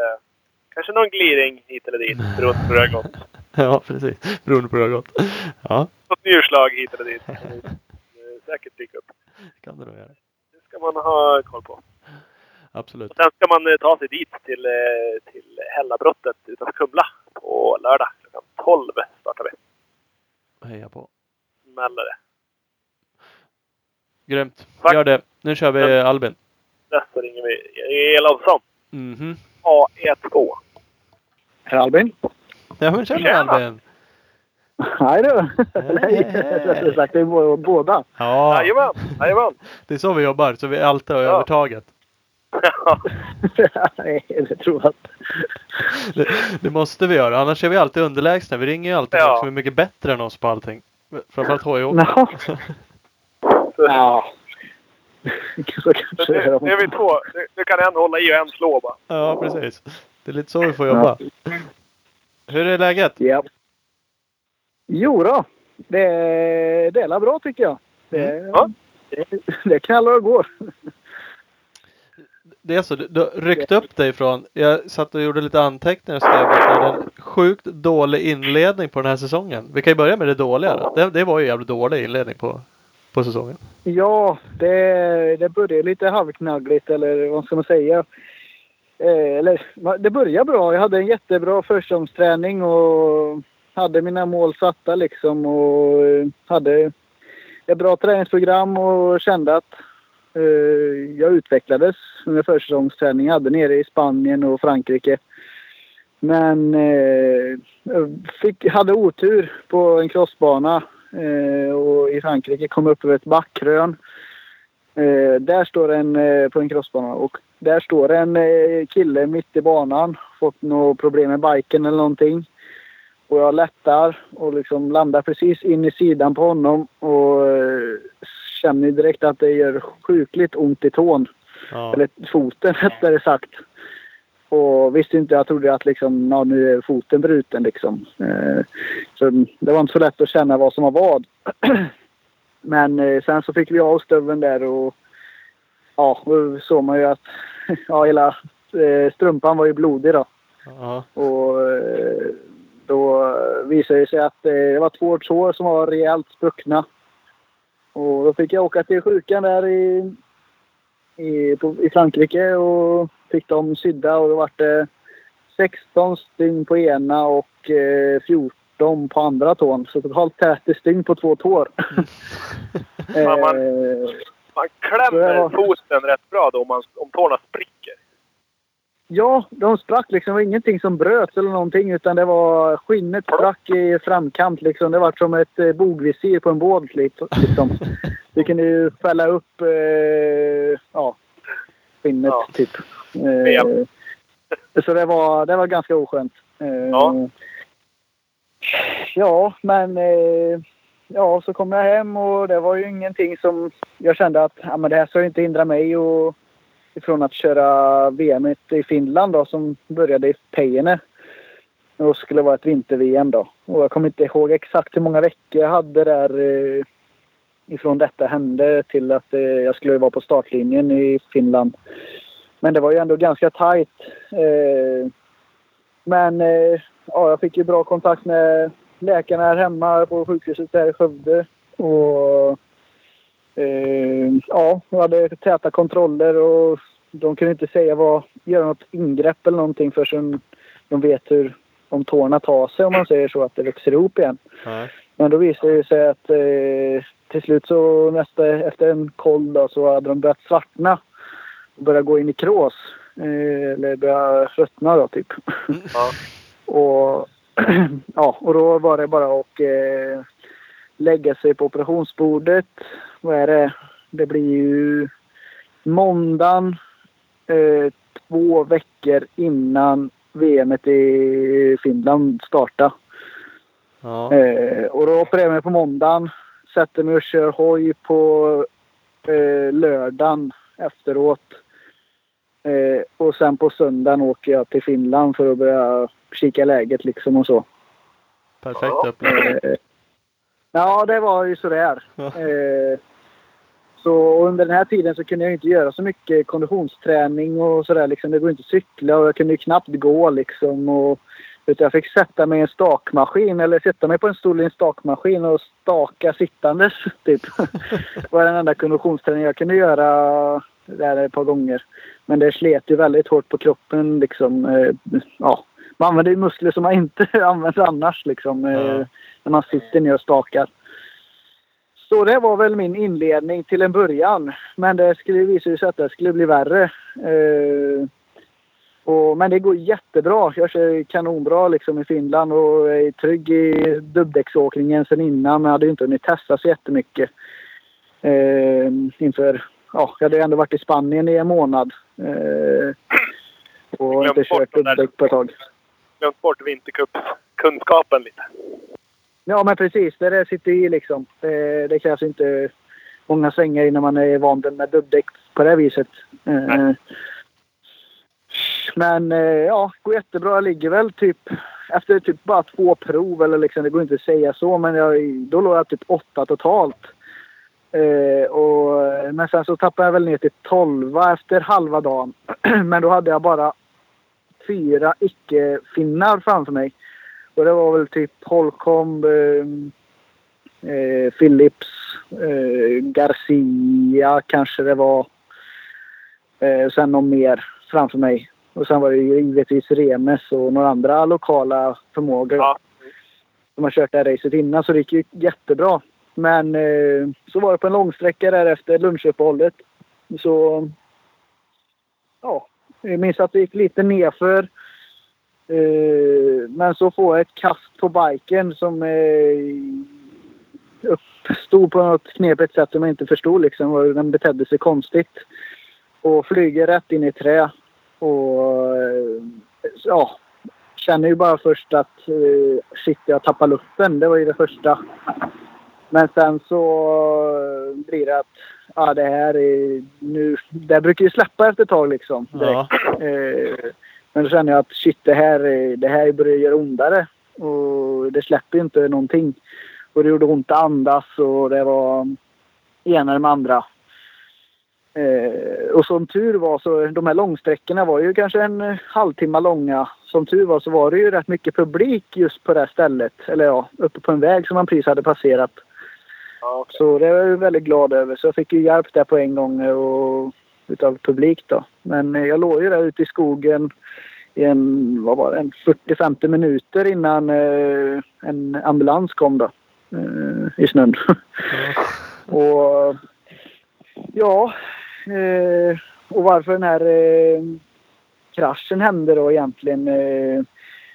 Kanske någon gliring hit eller dit på hur det har gått. Ja, precis. Beroende på hur det har gått. Ja, Något njurslag hit eller dit. Det säkert dyka upp. kan det nog göra. Det ska man ha koll på. absolut. Och sen ska man eh, ta sig dit till, eh, till Hällabrottet utanför Kumla på lördag. Klockan 12 startar vi. Heja på. Smäller det. Grymt. Tack. Gör det. Nu kör vi Albin. Nästa ringer vi Elofsson. Mhm. AE2. Herr Albin? Ja men tjena Tjena. Albin. Hej du! Hej, Nej, rättare sagt, det är bå- båda. Ja, Jajamän! Jajamän! det är så vi jobbar. Så vi alltid har Ja. övertaget. Nej, det tror jag inte. Det, det måste vi göra. Annars är vi alltid underlägsna. Vi ringer ju alltid Ja. folk som är mycket bättre än oss på allting. Framförallt. Jaha. Ja. Så kanske nu, är. nu är vi två. Nu, nu kan en hålla i och en slå bara. Ja, precis. Det är lite så vi får jobba. Hur är läget? Ja. Jo då. Det, det är bra tycker jag. Det, Ja. det, det knallar och går. Det är så, du, du ryckte upp dig från, jag satt och gjorde lite anteckningar och skrev att det en sjukt dålig inledning på den här säsongen. Vi kan ju börja med det doliga då. Det, det var ju en jävligt dålig inledning på, på säsongen. Ja, det, det började lite halvknaggligt eller vad ska man säga. Eh, eller, det började bra. Jag hade en jättebra försäsongsträning och hade mina mål satta liksom och eh, hade ett bra träningsprogram och kände att eh, jag utvecklades under försäsongsträningen. Jag hade nere i Spanien och Frankrike. Men eh, jag fick, hade otur på en crossbana eh, och i Frankrike kom upp över ett backkrön. Eh, där står en, eh, på en crossbana och där står en eh, kille mitt i banan. Fått något problem med biken eller någonting. Och jag lättar och liksom landar precis in i sidan på honom och eh, känner direkt att det gör sjukligt ont i tån. Ja. Eller foten rättare sagt. Och visste inte, jag trodde att liksom, ja, nu är foten bruten liksom. Eh, så det var inte så lätt att känna vad som var vad. Men sen så fick vi av stöveln där och ja, då såg man ju att ja, hela eh, strumpan var ju blodig då. Ja. Och eh, då visade det sig att eh, det var två sår som var rejält spruckna. Och då fick jag åka till sjukan där i, i, på, i Frankrike och fick dem sydda och då var det 16 stygn på ena och eh, 14 på andra tån. Så totalt 30 stygn på två tår. Man- eh, Man klämmer var- foten rätt bra då om, man, om tårna spricker. Ja, de sprack liksom. Det var ingenting som bröts eller någonting utan det var skinnet sprack i framkant liksom. Det var som ett eh, bogvisir på en båt liksom. Vi kunde ju fälla upp eh, ja, skinnet Ja. typ. Ja. Eh, så det var, det var ganska oskönt. Eh, Ja. ja, men eh, ja, så kom jag hem och det var ju ingenting som jag kände att ja, men det här ska ju inte hindra mig och ifrån att köra VM i Finland då som började i Peine. Och skulle vara ett vinter-VM då. Och jag kommer inte ihåg exakt hur många veckor jag hade där eh, ifrån detta hände till att eh, jag skulle vara på startlinjen i Finland. Men det var ju ändå ganska tajt. Eh, men eh, ja, jag fick ju bra kontakt med läkarna här hemma på sjukhuset där i Skövde. Och eh, ja, jag hade täta kontroller och de kunde inte säga vad, göra något ingrepp eller någonting förrän de vet hur om tårna tar sig om man säger så, att det växer ihop igen. Nej. Men då visade det sig att eh, till slut så nästa, efter en koll då, så hade de börjat svartna. Och börjat gå in i krås. Eh, eller börja ruttna då typ. Ja. Och, ja, och då var det bara att eh, lägga sig på operationsbordet. Vad är det? Det blir ju måndagen eh, två veckor innan VMet i Finland startar. Ja. Eh, och då opererar jag mig på måndagen. Sätter mig och kör hoj på eh, lördagen efteråt. Eh, och sen på söndagen åker jag till Finland för att börja kika läget liksom och så. Perfekt upplägg. Eh, ja, det var ju sådär. Ja. Eh, så under den här tiden så kunde jag inte göra så mycket konditionsträning och sådär. Liksom. Det går inte att cykla och jag kunde ju knappt gå liksom. Och, utan jag fick sätta mig i en stakmaskin eller sätta mig på en stol i en stakmaskin och staka sittandes. Typ. det var den enda konditionsträning jag kunde göra där ett par gånger. Men det slet ju väldigt hårt på kroppen liksom. Eh, ja, man använder ju muskler som man inte använder annars liksom. Eh, Ja. När man sitter ner och stakar. Så det var väl min inledning till en början. Men det skulle visa sig att det skulle bli värre. Eh, och, men det går jättebra. Jag kör kanonbra liksom i Finland och är trygg i dubbdäcksåkningen sen innan. Men jag hade inte hunnit testa så jättemycket. Eh, inför, ja, jag hade ändå varit i Spanien i en månad. Eh, och inte Glömt bort kört dubbdäck på ett tag. Glömt bort vintercupskunskapen lite. Ja, men precis. Det där sitter i liksom. Det, det krävs inte många svängar innan man är van med dubbdäck på det viset. Eh, Nej. Men eh, ja, går jättebra. Jag ligger väl typ efter typ bara två prov eller liksom, det går inte att säga så, men jag, då låg jag typ åtta totalt. Eh, och, men sen så tappade jag väl ner till tolva efter halva dagen. men då hade jag bara fyra icke-finnar framför mig. Och det var väl typ Holcomb, eh, eh, Phillips, eh, Garcia kanske det var. Eh, sen någon mer framför mig. Och sen var det ju givetvis Remes och några andra lokala förmågor. Ja. De har kört det här racet innan så det gick ju jättebra. Men eh, så var det på en långsträcka där efter lunchuppehållet. Så ja, jag minns att det gick lite nerför. Eh, men så får jag ett kast på biken som eh, uppstod på något knepigt sätt som jag inte förstod. Liksom. Den betedde sig konstigt. Och flyger rätt in i trä. Och eh, ja, känner ju bara först att eh, shit, jag tappar luppen. Det var ju det första. Men sen så eh, blir det att ja, det här är nu... Det brukar ju släppa efter ett tag liksom. Ja. Eh, men då känner jag att shit, det här, är- det här börjar göra ondare. Och det släpper ju inte någonting. Och det gjorde ont att andas och det var ena med andra. Eh, och som tur var så, de här långsträckorna var ju kanske en halvtimme långa. Som tur var så var det ju rätt mycket publik just på det stället. Eller ja, uppe på en väg som man precis hade passerat. Ja. Så det var jag väldigt glad över. Så jag fick ju hjälp där på en gång och, utav publik då. Men eh, jag låg ju där ute i skogen i en, vad var det, en 40-50 minuter innan eh, en ambulans kom då. Eh, I snön. och ja, eh, och varför den här eh, kraschen hände då egentligen.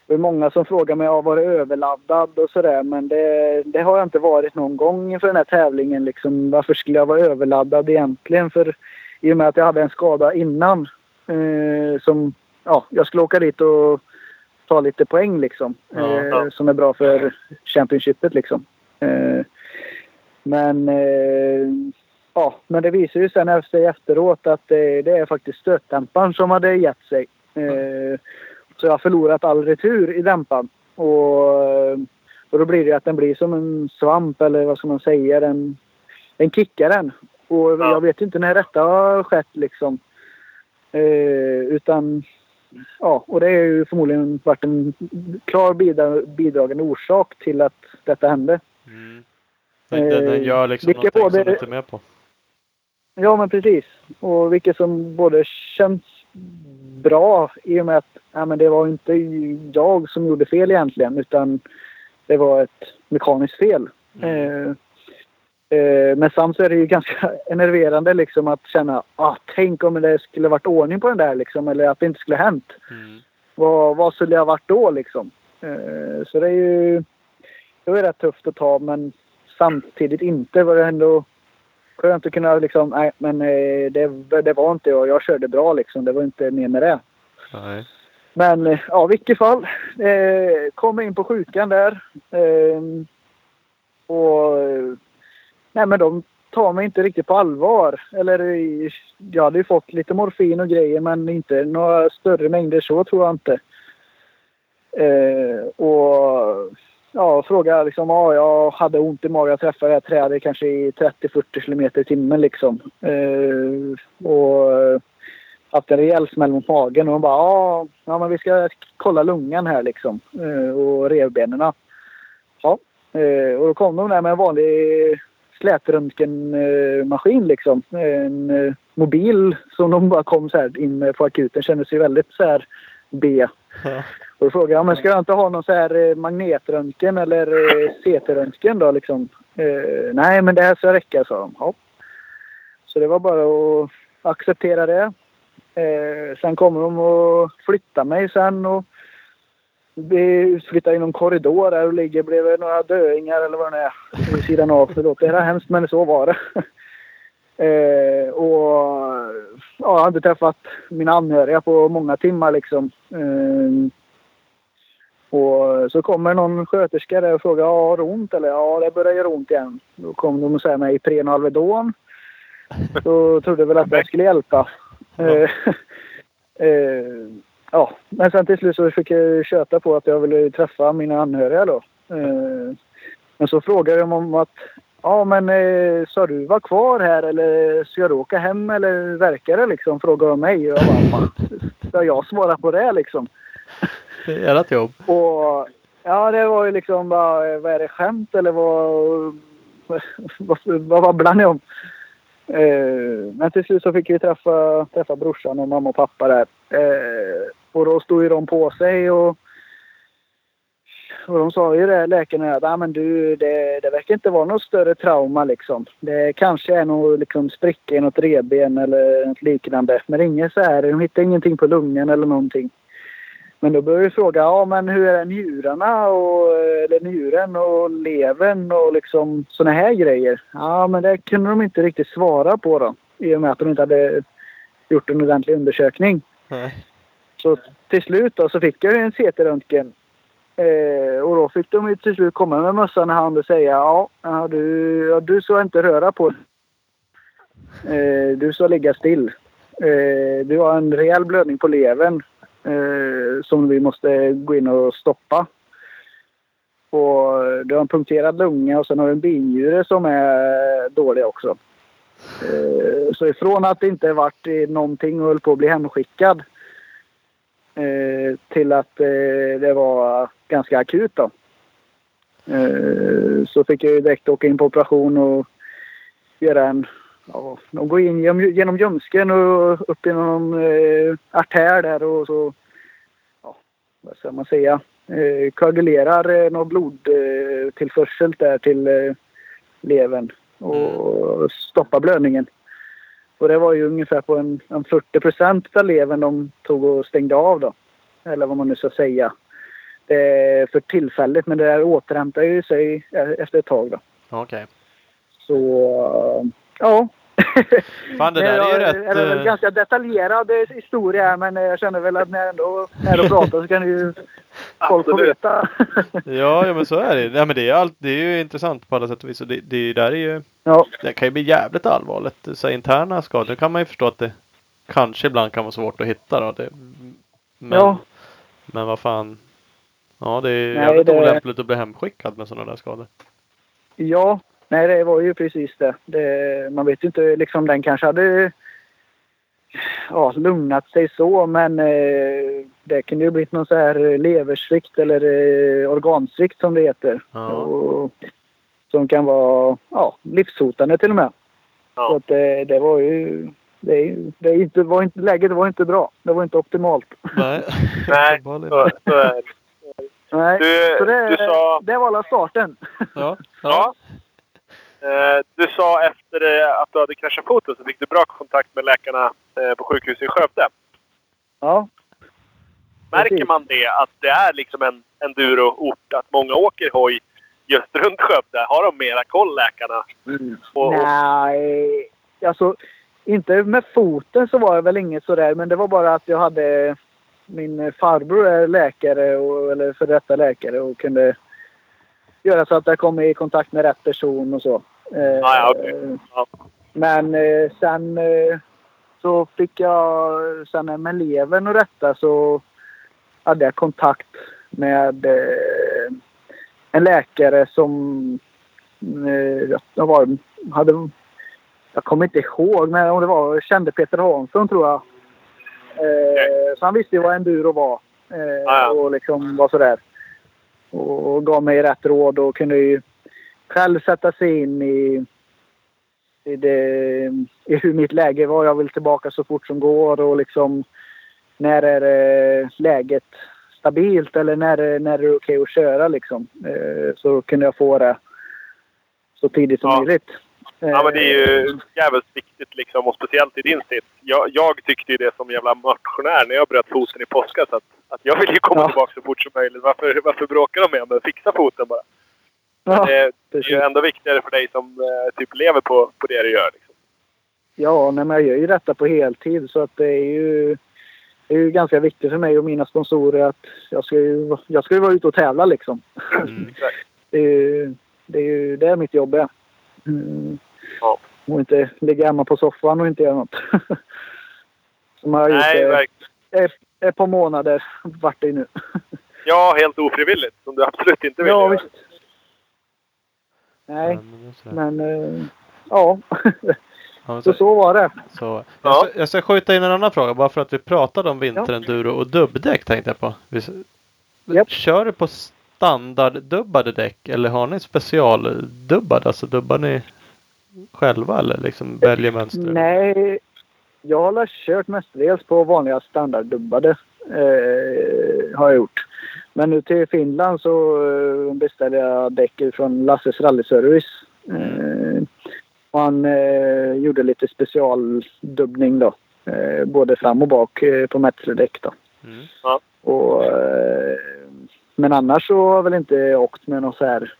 Eh, det är många som frågar mig, ja, var det överladdad och sådär. Men det, det har jag inte varit någon gång inför den här tävlingen. Liksom, varför skulle jag vara överladdad egentligen? För i och med att jag hade en skada innan. Eh, som, ja, jag skulle åka dit och ta lite poäng liksom. Ja, eh, ja. Som är bra för Championshipet liksom. Eh, men eh, ja, men det visar ju sen efter efteråt att det, det är faktiskt stötdämparen som hade gett sig. Eh, så jag har förlorat all retur i dämparen. Och, och då blir det att den blir som en svamp eller vad ska man säga. Den, den kickar den. Och Ja. jag vet inte när detta har skett liksom. Eh, utan ja, och det är ju förmodligen varit en klar bidra, bidragande orsak till att detta hände. Mm. Den, den, den gör liksom Vilka någonting som både- du inte är med på. Ja, men precis. Och vilket som både känns bra i och med att ja, men det var inte jag som gjorde fel egentligen utan det var ett mekaniskt fel. Eh, eh, men samt så är det ju ganska enerverande liksom att känna ah, tänk om det skulle varit ordning på den där liksom eller att det inte skulle hänt. Mm. Vad, vad skulle jag varit då liksom? Eh, så det är ju det var rätt tufft att ta men samtidigt inte var det ändå skönt att kunna liksom, nej men eh, det, det var inte jag. Jag körde bra liksom. Det var inte mer med det. Nej. Men eh, ja, i vilket fall. Eh, kom in på sjukan där. Eh, och nej men de tar mig inte riktigt på allvar. Eller eh, jag hade ju fått lite morfin och grejer men inte några större mängder så tror jag inte. Eh, och ja, fråga liksom, ja, jag hade ont i magen. Jag träffade det här trädet kanske i 30-40 kilometer i timmen liksom. Eh, och eh, haft en rejäl smäll mot magen och de bara, ja, ja men vi ska kolla lungan här liksom. Eh, och revbenen. Ja. Eh, och då kom de där med en vanlig slätröntgenmaskin liksom. En eh, mobil som de bara kom så här in med på akuten. Kändes ju väldigt så här B. Ja. Och då frågade jag, men ska jag inte ha någon så här eh, magnetröntgen eller eh, CT-röntgen då liksom? Eh, nej, men det här ska räcka, sa de. Ja. Så det var bara att acceptera det. Eh, sen kommer de att flytta mig sen och vi flyttar in i någon korridor där och ligger bredvid några döingar eller vad det är vid sidan av. Det låter hemskt men så var det. Eh, och ja, jag har inte träffat mina anhöriga på många timmar liksom. Eh, och så kommer någon sköterska där och frågar ja, har du ont eller? Ja, det börjar göra ont igen. Då kom de och sa mig Ipren och Alvedon. Då trodde jag väl att det skulle hjälpa. Eh, eh, ja, men sen till slut så fick jag köta på att jag ville träffa mina anhöriga då. Eh, men så frågade de om att Ja, men ska du vara kvar här eller ska du åka hem eller verkar det liksom? Frågade de mig. Och jag bara, "Va? ska jag svara på det liksom? Det är ert jobb. Och ja, det var ju liksom bara, vad är det skämt eller vad, vad, vad babblar ni om? Eh, men till slut så fick vi träffa, träffa brorsan och mamma och pappa där. Eh, och då stod ju de på sig och, och de sa ju det, läkarna, att ah, men du, det, det verkar inte vara något större trauma liksom. Det kanske är någon liksom, spricka i något revben eller något liknande. Men inget så här, de hittade ingenting på lungan eller någonting. Men då började vi fråga, ja men hur är njurarna och, eller njuren och levern och liksom såna här grejer? Ja men det kunde de inte riktigt svara på då. I och med att de inte hade gjort en ordentlig undersökning. Nej. Så till slut då så fick jag en CT-röntgen. Eh, och då fick de ju till slut komma med mössan i hand och säga ja, ja, du, ja du ska inte röra på dig. eh, Du ska ligga still. Eh, du har en rejäl blödning på levern eh, som vi måste gå in och stoppa. Och du har en punkterad lunga och sen har du en binjure som är dålig också. Eh, så ifrån att det inte varit någonting och höll på att bli hemskickad eh, till att eh, det var ganska akut då. Eh, så fick jag ju direkt åka in på operation och göra en Ja, de går in genom, genom ljumsken och upp genom eh, artär där och så, ja, vad ska man säga, eh, koagulerar eh, någon blodtillförsel eh, där till eh, levern och stoppar blödningen. Och det var ju ungefär på en, en 40 procent av levern de tog och stängde av då. Eller vad man nu ska säga. Det är för tillfället men det där återhämtar ju sig eh, efter ett tag då. Okej. Så ja. Fan det där är ju rätt... Det är väl eh, ganska detaljerad historia men jag känner väl att när jag ändå är och pratar så kan ju folk få veta. Ja, ja men så är det. Ja, men det, är allt, det är ju intressant på alla sätt och vis. Och det, det där är ju... ja, Det kan ju bli jävligt allvarligt. Så interna skador kan man ju förstå att det kanske ibland kan vara svårt att hitta. Då. Det, men, Ja. men vad fan. Ja, det är Nej, jävligt det- olämpligt att bli hemskickad med sådana där skador. ja, nej det var ju precis det. det. Man vet ju inte liksom den kanske hade ja, lugnat sig så men eh, det kunde ju blivit någon så här leversvikt eller eh, organsvikt som det heter. Ja. Och, som kan vara ja, livshotande till och med. Så Ja. att det, det var ju... Det, det, inte, var inte, läget var inte bra. Det var inte optimalt. Nej. Nej, så, så är det. Nej, Du, så det, du sa... det var alla starten. Ja. Ja. Eh, Du sa efter eh, att du hade kraschat foten så fick du bra kontakt med läkarna eh, på sjukhuset i Skövde. Ja, Märker man det att det är liksom en enduro-ort? Att många åker hoj just runt Skövde? Har de mera koll läkarna? Och, och, Nej, alltså inte med foten så var det väl inget sådär. Men det var bara att jag hade... Min farbror är läkare, och, eller för detta läkare och kunde göra så att jag kom i kontakt med rätt person och så. Eh, ja, okej. Ja. Men eh, sen eh, så fick jag, sen med levern och detta så hade jag kontakt med en läkare som jag var, hade, jag kommer inte ihåg, men om det var, kände Peter Hansson tror jag. Eh, så han visste ju vad enduro var. Eh, ja. Och liksom var sådär. Och gav mig rätt råd och kunde ju själv sätta sig in i i, det, i hur mitt läge var. Jag vill tillbaka så fort som går och liksom när är eh, läget stabilt eller när, när är det okej att köra liksom. Eh, så kunde jag få det så tidigt som Ja. möjligt. Ja, men det är Eh, ju jävligt viktigt liksom. Och speciellt i din sitt. Jag, jag tyckte ju det som jävla motionär när jag bröt foten i påskas. Att, att jag vill ju komma Ja. tillbaka så fort som möjligt. Varför, varför bråkar de med mig? Fixa foten bara. ja, det, det är ju ändå viktigare för dig som eh, typ lever på, på det du gör. Liksom. Ja, nej, men jag gör ju detta på heltid så att det är ju, det är ju ganska viktigt för mig och mina sponsorer att jag ska ju, jag ska ju vara ute och tävla liksom. Mm. Det är ju det är, ju, det mitt jobb är. Mm. Ja. Och inte ligga hemma på soffan och inte göra något. Som jag har gjort Nej, eh, verkligen. ett, ett par månader vart det nu. Ja, helt ofrivilligt. Som du absolut inte vill ja, göra. visst. Nej, Ja, men eh, ja. Ja, men så så, var det. så, jag, Ja. ska, jag ska skjuta in en annan fråga bara för att vi pratade om vinterenduro och dubbdäck tänkte jag på. Vi, Japp. Kör du på standarddubbade däck eller har ni specialdubbade? Alltså dubbar ni själva eller liksom väljer mönster? Nej, jag har kört mestadels på vanliga standarddubbade. Eh, har jag gjort. Men nu till Finland så eh, beställde jag däck från Lasses rallyservice. Eh, och han eh, gjorde lite specialdubbning då. Eh, både fram och bak eh, på Metzeler-däck då. Mm. Och, eh, men annars så har jag väl inte åkt med något så här.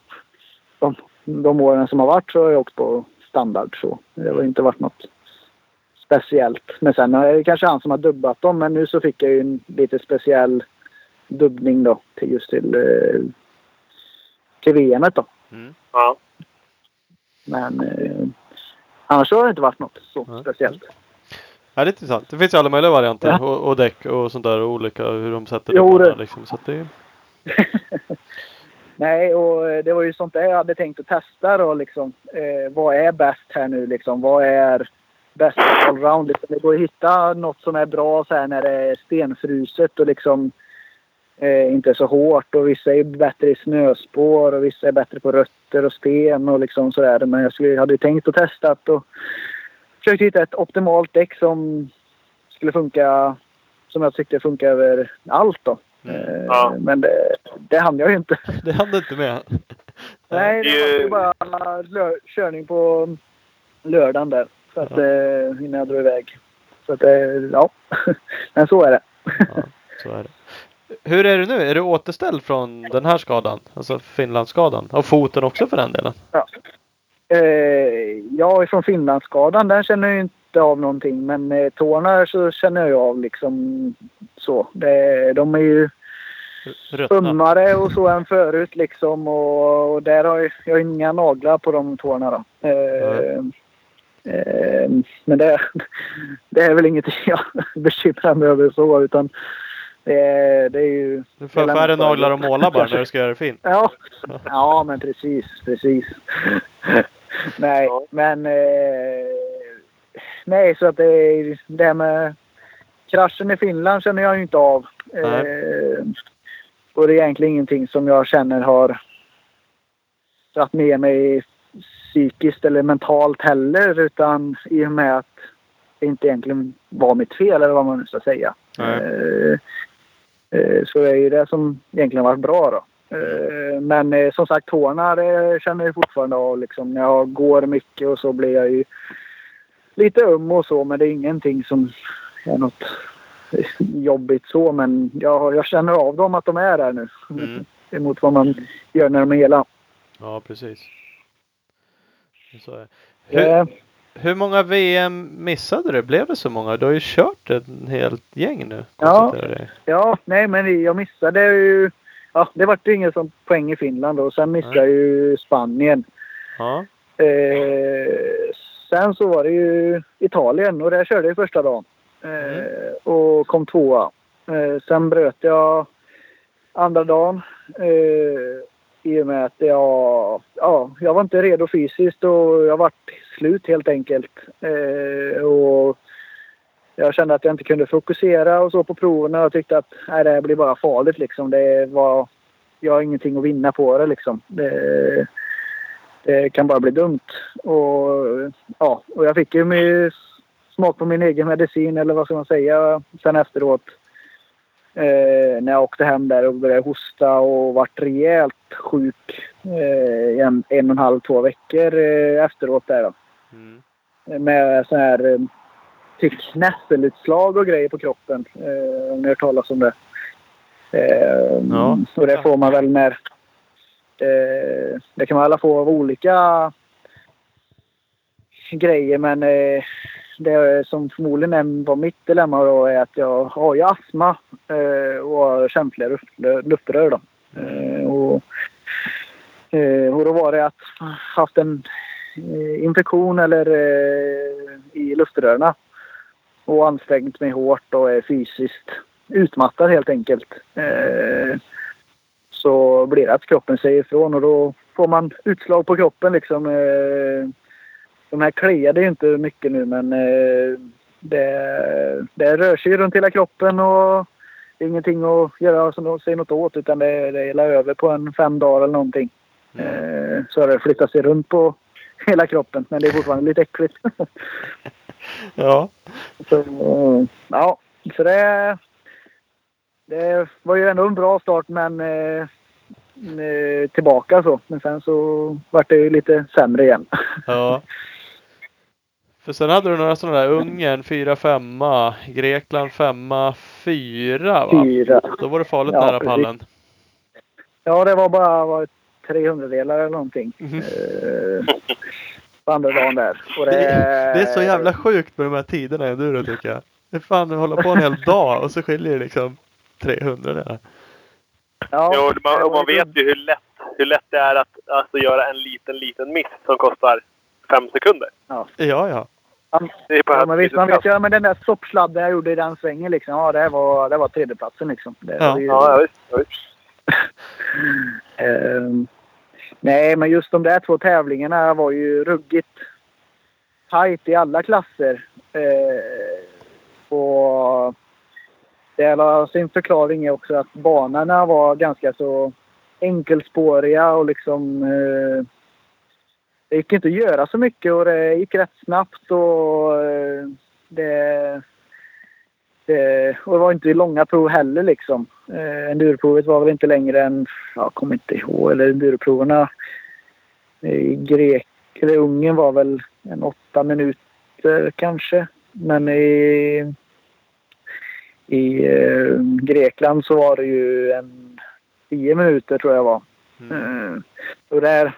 De, de åren som har varit så har jag åkt på standard så. Det har inte varit något speciellt. Men sen är det kanske han som har dubbat dem. Men nu så fick jag ju en lite speciell dubbning då till just till, eh, till VM då. Mm. Ja. Men eh, annars har det inte varit något så Ja. speciellt. Ja, det är intressant. Det finns ju alla möjliga varianter Ja. och, och däck och sånt där och olika hur de sätter Jo, det- liksom. Så att det är, Nej, och eh, det var ju sånt där jag hade tänkt att testa då liksom. Eh, vad är bäst här nu liksom? Vad är bäst allround? Liksom, det går att hitta något som är bra så här när det är stenfruset och liksom eh, inte så hårt. Och vissa är bättre i snöspår och vissa är bättre på rötter och sten och liksom sådär. Men jag skulle, hade ju tänkt att testa och försökt hitta ett optimalt däck som skulle funka som jag tyckte funkar över allt då. Mm. Eh, Ja. Men det, det hann jag ju inte. det hann du inte med. Nej, det var ju bara körning på lördagen där. Så att, eh, innan jag drog iväg. Så att, eh, ja. Men så är det. Ja, så är det. Hur är det nu? Är du återställd från den här skadan? Alltså Finlandsskadan? Och foten också för den delen? Eh, jag är från Finlandsskadan. Där känner jag ju inte av någonting. Men eh, tårna så känner jag av liksom så. Det, de är ju ömmare och så än förut liksom. Och, och där har jag, jag har inga naglar på de tårna då. Eh, eh, men det, det är väl inget jag bekymrar mig över så utan det, är- det är ju... Du får färre naglar och måla bara när du ska göra det fint. Ja, ja men precis, precis. nej, Ja. men... Eh, nej, så att det, är- det här med kraschen i Finland känner jag ju inte av. Eh, och det är egentligen ingenting som jag känner har dragit med mig psykiskt eller mentalt heller. Utan i och med att det inte egentligen var mitt fel eller vad man nu ska säga. Eh, eh, så det är ju det som egentligen varit bra då. Eh, Men eh, som sagt tårna det känner jag fortfarande av. Liksom. När jag går mycket och så blir jag ju lite öm och så. Men det är ingenting som är något jobbigt så. Men jag, jag känner av dem att de är där nu. Mm. Emot vad man gör när de är hela. Ja, precis. Så är. Hur, Eh, hur många VM missade du? Blev det så många? Du har ju kört ett helt gäng nu. Ja. Ja, nej men jag missade ju... Ja, det vart ju ingen som poäng i Finland och sen missade jag ju Spanien. Ja. Eh, sen så var det ju Italien och där körde jag första dagen. Eh, och kom tvåa. Eh, sen bröt jag andra dagen. Eh, I och med att jag, ja, jag var inte redo fysiskt och jag vart slut helt enkelt. Eh, och jag kände att jag inte kunde fokusera och så på proven och jag tyckte att nej, det här blir bara farligt liksom. Det var, jag har ingenting att vinna på det liksom. Det, det kan bara bli dumt. Och, ja, och jag fick ju med smak på min egen medicin eller vad ska man säga sen efteråt. Eh, när jag åkte hem där och började hosta och vart rejält sjuk eh, en, en och en halv, två veckor eh, efteråt där då. Mm. Med så här eh, nässelutslag och grejer på kroppen. Eh, om ni har hört talas om det. Eh, Ja. Och det får man väl när... Eh, det kan man alla få av olika grejer men eh, det som förmodligen är- var mitt dilemma då är att jag har ju astma eh, och har känsliga luftrör då. Eh, och, eh, och då var det att jag haft en eh, infektion eller eh, i luftrören och ansträngt mig hårt och är fysiskt utmattad helt enkelt. Eh, så blir det att kroppen säger ifrån och då får man utslag på kroppen liksom. Eh, de här kliade ju inte mycket nu men eh, det, det rör sig runt hela kroppen och det är ingenting att göra som de säger något åt utan det, det gäller över på en fem dagar eller någonting. Eh, så det flyttat sig runt på hela kroppen men det är fortfarande lite äckligt. Ja. Så, ja, så det, det var ju ändå en bra start men eh, eh, tillbaka så. Men sen så vart det ju lite sämre igen. Ja. För sen hade du några sådana där Ungern 4-5, Grekland 5, 4 va? Fyra. Då var det farligt Ja, nära precis. pallen. Ja, det var bara var 300 delar eller någonting. Mhm. Eh, på andra dagen där. Det, Det, är- det är så jävla sjukt med de här tiderna i enduro tycker jag. Det är fan att hålla på en hel dag och så skiljer det liksom 300 där. Ja, Jo, man, det och man vet ju hur lätt, hur lätt det är att alltså, göra en liten, liten miss som kostar fem sekunder. Ja, ja. Det på Ja, men visst, man vet ju, men den där stoppsladden jag gjorde i den svängen liksom. Ja, det var, det var tredjeplatsen liksom. Det, Ja. ju- Ja, ja, visst. Ja, visst. Ehm, nej, men just de där två tävlingarna var ju ruggigt tajt i alla klasser. Eh, och det har sin förklaring är också att banorna var ganska så enkelspåriga och liksom eh, det gick inte att göra så mycket och det gick rätt snabbt och eh, det, det, och det var inte långa prov heller liksom. Eh, enduroprovet var väl inte längre än, jag kommer inte ihåg, eller enduroproverna i Grek, eller Ungern var väl en åtta minuter kanske. Men i, i eh, Grekland så var det ju en tio minuter tror jag var. Mm. Eh, och där,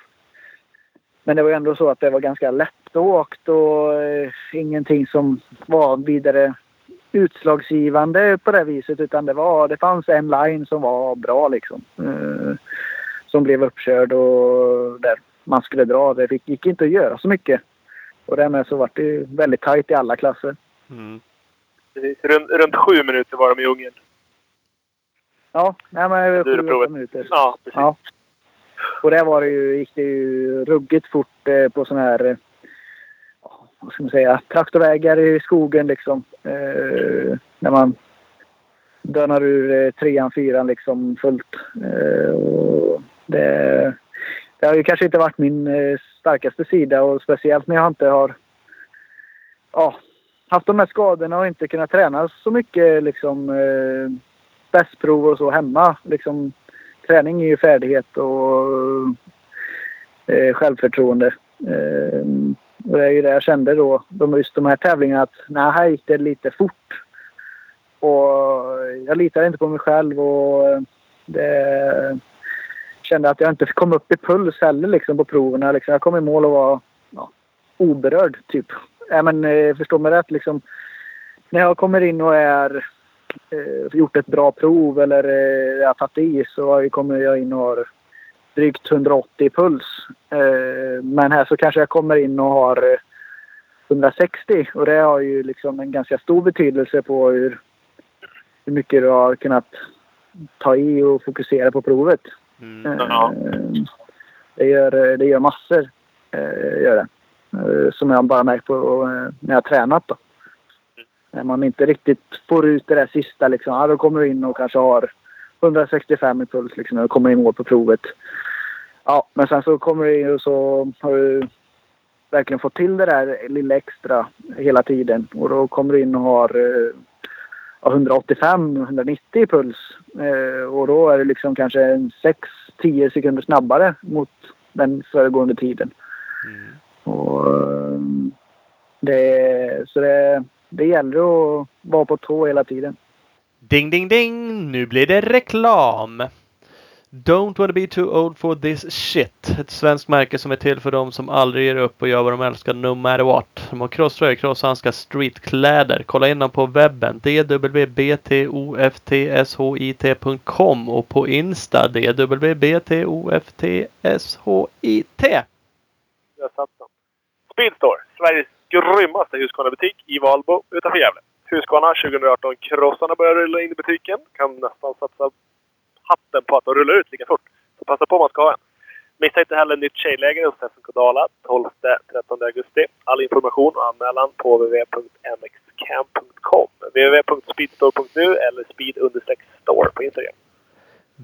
men det var ändå så att det var ganska lättåkt och eh, ingenting som var vidare utslagsgivande på det viset utan det, var, det fanns en line som var bra liksom. Eh, som blev uppkörd och där man skulle dra. Det fick, gick inte att göra så mycket. Och därmed så var det ju väldigt tajt i alla klasser. Mm. Precis. Runt, runt sju minuter var de i Ungern. Ja, nej men sju, åtta minuter. Ja, precis. Ja. Och där var det ju, gick det ju ruggigt fort eh, på sådana här, eh, vad ska man säga, traktorvägar i skogen liksom. Eh, när man dönar ur eh, trean, fyran liksom fullt. Eh, och det, det har ju kanske inte varit min eh, starkaste sida och speciellt när jag inte har ja, haft de här skadorna och inte kunnat träna så mycket liksom eh, bästprov och så hemma. Liksom, träning är ju färdighet och eh, självförtroende. Eh, och det är ju det jag kände då, de, just de här tävlingarna, att nej, här gick det lite fort. Och jag litade inte på mig själv och eh, det kände att jag inte kom upp i puls heller liksom, på proverna. Liksom. Jag kom i mål och var ja, oberörd, typ. Ja, men, eh, förstå mig rätt, liksom. När jag kommer in och är eh, gjort ett bra prov eller eh, jag tagit i så kommer jag in och har drygt 180 i puls. Eh, men här så kanske jag kommer in och har eh, 160 och det har ju liksom en ganska stor betydelse på hur, hur mycket du har kunnat ta i och fokusera på provet. Mm. Ja. Det gör, det gör massor. Gör det. Eh, som jag bara märkt på eh, när jag har tränat. Då. När man inte riktigt får ut det där sista. Liksom. Ja, då kommer du in och kanske har 165 i puls liksom, när du kommer i mål på provet. Ja, men sen så kommer du in och så har du verkligen fått till det där lilla extra hela tiden. Och då kommer du in och har eh, 185-190 i puls. Eh, och då är det liksom kanske 6-10 sekunder snabbare mot den föregående tiden. Mm. Och, eh, det, så det, det gäller att vara på tå hela tiden. Ding, ding, ding! Nu blir det reklam! Don't wanna be too old for this shit. Ett svenskt märke som är till för dem som aldrig ger upp och gör vad de älskar no matter what. De har crosströjor, crosshandskar, streetkläder. Kolla in dem på webben. www.btoftshit.com och på Insta www.btoftshit. Där satt Speedstore, Sveriges grymmaste Husqvarna-butik i Valbo utanför Gävle. Husqvarna 2018-krossarna börjar rulla in i butiken. Kan nästan satsa hatten på att de rullar ut lika fort. Så passa på om man ska ha en. Missa inte heller nytt tjejläger hos SMK Dala 12-13 augusti. All information och anmälan på www.mxcamp.com. www.speedstore.nu eller speed-store på Instagram.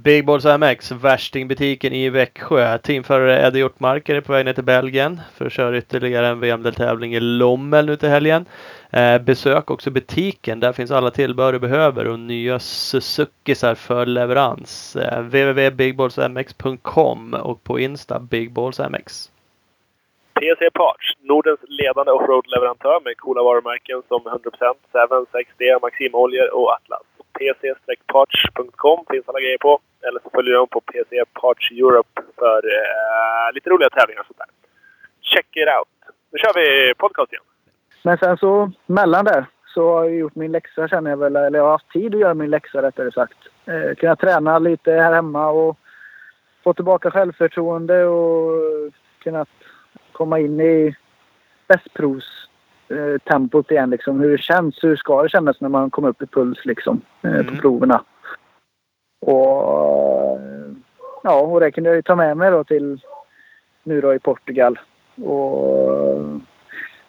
Big Balls MX, värstingbutiken i Växjö. Teamförare Eddie Hjortmarker är på väg ner till Belgien för att köra ytterligare en VM-deltävling i Lommel nu till helgen. Eh, besök också butiken. Där finns alla tillbehör du behöver och nya Suzukisar för leverans. Eh, www.bigballsmx.com och på Insta bigballsmx. PC Parts, Nordens ledande offroad-leverantör med coola varumärken som 100%, 7, 6D, Maximoljor och Atlas pc-parts.com finns alla grejer på. Eller så följer de på PC Parts Europe för eh, lite roliga tävlingar och sånt där. Check it out! Nu kör vi podcast igen. Men sen så mellan där så har jag gjort min läxa känner jag väl. Eller jag har haft tid att göra min läxa rättare sagt. Eh, kunna träna lite här hemma och få tillbaka självförtroende och kunnat komma in i bästprovstempot igen. Liksom. Hur det känns. Hur ska det kännas när man kommer upp i puls liksom, eh, på Mm. proverna. Och ja, och det kunde jag ju ta med mig då till nu då i Portugal. Och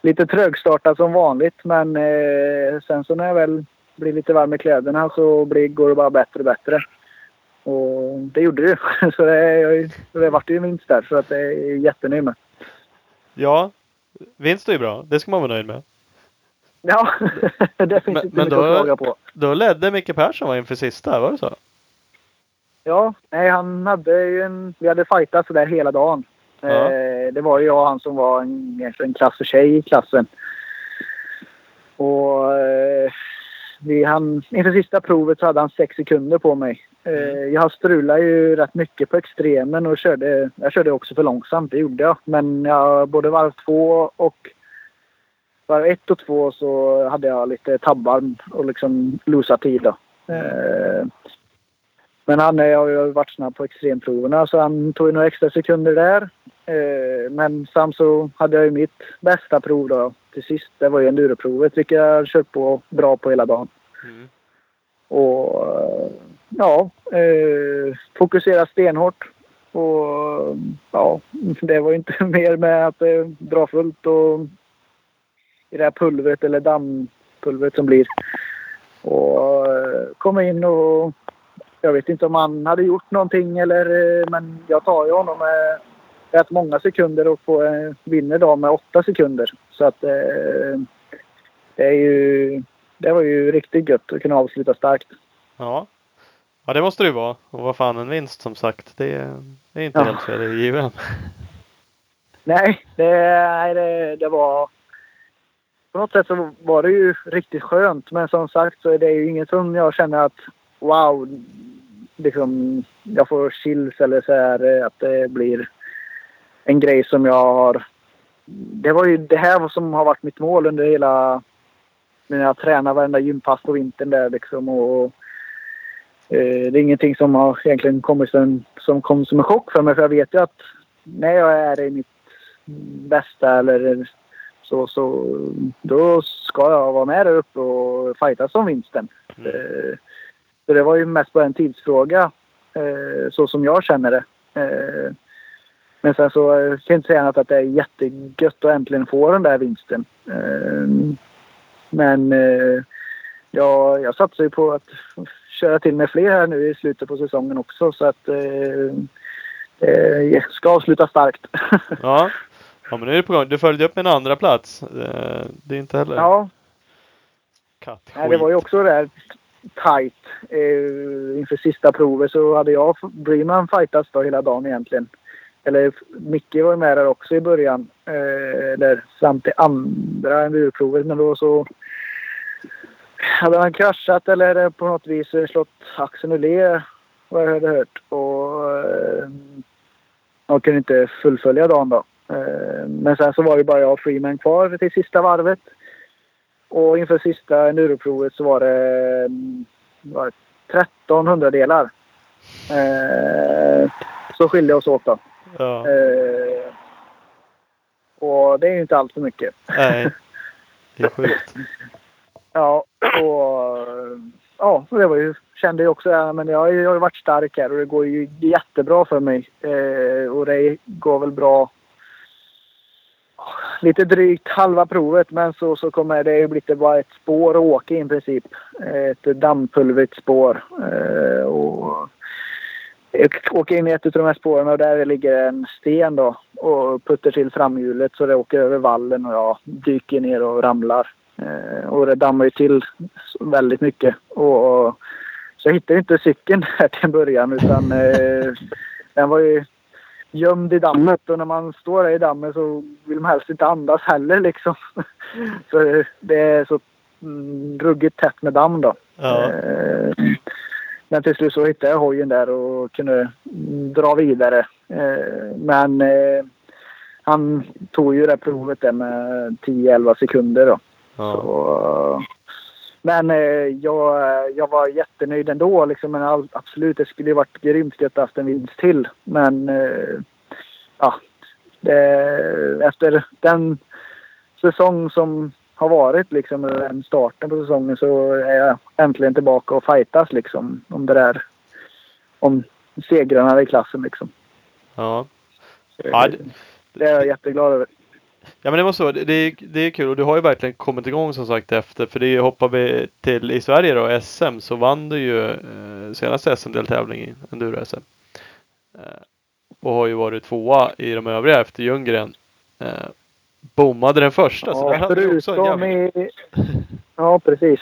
lite trögstartad som vanligt men eh, sen så när jag väl blir lite varm i kläderna så blir, går det bara bättre och bättre. Och det gjorde det ju. Så det, jag, det vart ju vinst där så att det är jättenöjd med. Ja, vinst är ju bra. Det ska man vara nöjd med. Ja, det finns Men- inte men då- på. Då ledde Micke Persson va, inför sista, var det så? Ja, nej han hade ju en... Vi hade fightat sådär hela dagen. Ja. Eh, det var ju jag och han som var en, en klass för sig i klassen. Och eh, vi, han, inför sista provet så hade han sex sekunder på mig. Eh, jag strulade ju rätt mycket på extremen och körde, jag körde också för långsamt, det gjorde jag. Men jag, både varv två och varv ett och två så hade jag lite tabbar och liksom losat tid då. Eh, men han har ju varit snabb på extremproverna så han tog några extra sekunder där. Eh, men sen så hade jag ju mitt bästa prov då till sist. Det var ju enduroprovet vilket jag kört på bra på hela dagen. Mm. Och ja, eh, fokusera stenhårt. Och ja, det var ju inte mer med att eh, dra fullt och i det här pulvret eller dammpulvret som blir. Och eh, komma in och jag vet inte om han hade gjort någonting eller eh, men jag tar ju honom med rätt många sekunder och får, eh, vinner då med åtta sekunder. Så att eh, det är ju det var ju riktigt gött att kunna avsluta starkt. Ja. Ja, det måste det ju vara. Och vad fan en vinst som sagt. Det är, det är inte Ja. helt fel given. Nej, det, det, det var... På något sätt så var det ju riktigt skönt. Men som sagt så är det ju inget som jag känner att wow, liksom jag får chills eller så här att det blir en grej som jag har... Det var ju det här som har varit mitt mål under hela... När jag tränar varenda gympass på vintern där liksom och... Eh, det är ingenting som har egentligen kommit som, som kom som en chock för mig för jag vet ju att när jag är i mitt bästa eller så, så då ska jag vara med där uppe och fightas om vinsten. Mm. Eh, Så det var ju mest bara en tidsfråga eh, så som jag känner det. Men sen så kan jag inte säga annat att det är jättegött att äntligen få den där vinsten. Men jag, jag satsar ju på att köra till med fler här nu i slutet på säsongen också så att eh, eh, ska avsluta starkt. Ja. ja, men nu är det på gång. Du följde upp med en andra plats. Eh, Det är inte heller ja, kattskit. nej, det var ju också det där tight. Eh, inför sista provet så hade jag och Breeman fightats då hela dagen egentligen. Eller Micke var ju med där också i början. Eh, eller fram till andra endurprovet. Men då så hade han kraschat eller på något vis slått axeln ur led vad jag hade hört. Och eh, jag kunde inte fullfölja dagen då. Eh, men sen så var det bara jag och Freeman kvar till sista varvet. Och inför sista enduroprovet så var det, mm, var det 13 hundradelar. Eh, så skilde oss åt då. Ja. Eh, och det är ju inte allt för mycket. Nej. Det är sjukt. Ja, och ja, så det var ju, kände jag också, ja, men jag, har ju- varit stark här och det går ju jättebra för mig. Eh, och det går väl bra lite drygt halva provet men så, så kommer det ju bli det bara ett spår att åka i princip. Eh, ett dammpulvrigt spår. Eh, och jag åker in i ett av de här spåren och där ligger en sten då och puttar till framhjulet så det åker över vallen och jag dyker ner och ramlar. Eh, och det dammar ju till väldigt mycket. Och, och, så jag hittade inte cykeln här till en början utan eh, den var ju gömd i dammet och när man står där i dammet så vill man helst inte andas heller liksom. så det är så mm, ruggigt tätt med damm då. Ja. Eh, Men till slut så hittade jag hojen där och kunde mm, dra vidare. Eh, Men eh, han tog ju det provet där med 10-11 sekunder då. Ja. Så, men eh, jag, jag var jättenöjd ändå. Liksom, men all, absolut, det skulle ju varit grymt att haft en vinst till. Men eh, ja, det, efter den säsong som har varit, liksom, den starten på säsongen, så är jag äntligen tillbaka och fightas liksom, om det där. Om segrarna i klassen liksom. Ja. Ja, det- Det är jag jätteglad över. Ja men det måste vara, det, det, är, det är kul och du har ju verkligen kommit igång som sagt efter. För det hoppar vi till i Sverige då, SM, så vann du ju eh, senaste SM-deltävling i enduro-SM. Eh, och har ju varit tvåa i de övriga efter Ljunggren. Eh, bommade den första. så där Ja, hade du också en jävla, i... Ja, precis.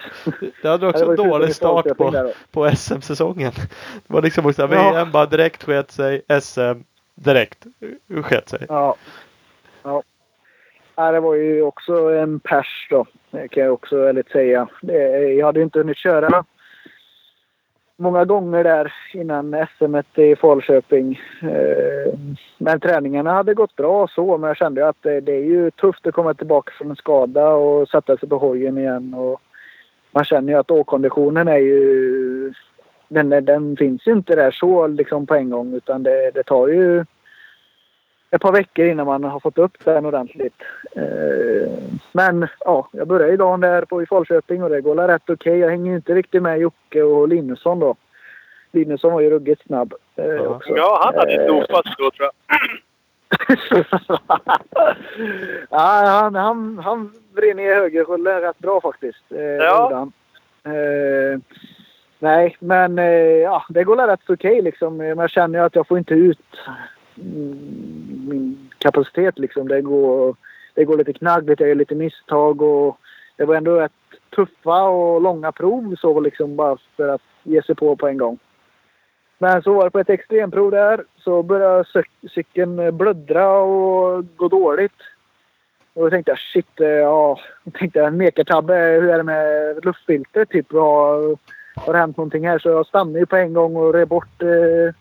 det hade också var en dålig start på, där på SM-säsongen. Det var liksom också, Ja. VM bara direkt sket sig, SM direkt sket sig. Ja. Ja, det var ju också en pers då. Kan jag också ärligt säga. Jag hade ju inte hunnit köra många gånger där innan SM i Falköping. Eh, men träningarna hade gått bra så. Men jag kände att det, det är ju tufft att komma tillbaka från en skada och sätta sig på hojen igen. Och man känner ju att åkonditionen är ju... Den, den finns ju inte där så liksom på en gång utan det, det tar ju ett par veckor innan man har fått upp den ordentligt. Eh, men ja, jag började ju dagen där på i Falköping och det går rätt okej. Jag hänger inte riktigt med Jocke och Linusson då. Linusson var ju ruggigt snabb eh, Ja. också. Ja, han hade ett Eh, nospass då tror jag. ja, han, han, han vred ner högerrullen rätt bra faktiskt. Eh, Ja. Eh, nej, men eh, ja, det går rätt så okej liksom. Men jag känner ju att jag får inte ut Mm, min kapacitet liksom. Det går, det går lite knaggligt, jag gör lite misstag och det var ändå rätt tuffa och långa prov så liksom bara för att ge sig på på en gång. Men så var det på ett extremprov där så började cykeln blöddra och gå dåligt. Och då tänkte jag shit, ja, jag tänkte jag mekartabbe, hur är det med luftfiltret typ? Har, har det hänt någonting här? Så jag stannade ju på en gång och rev bort eh,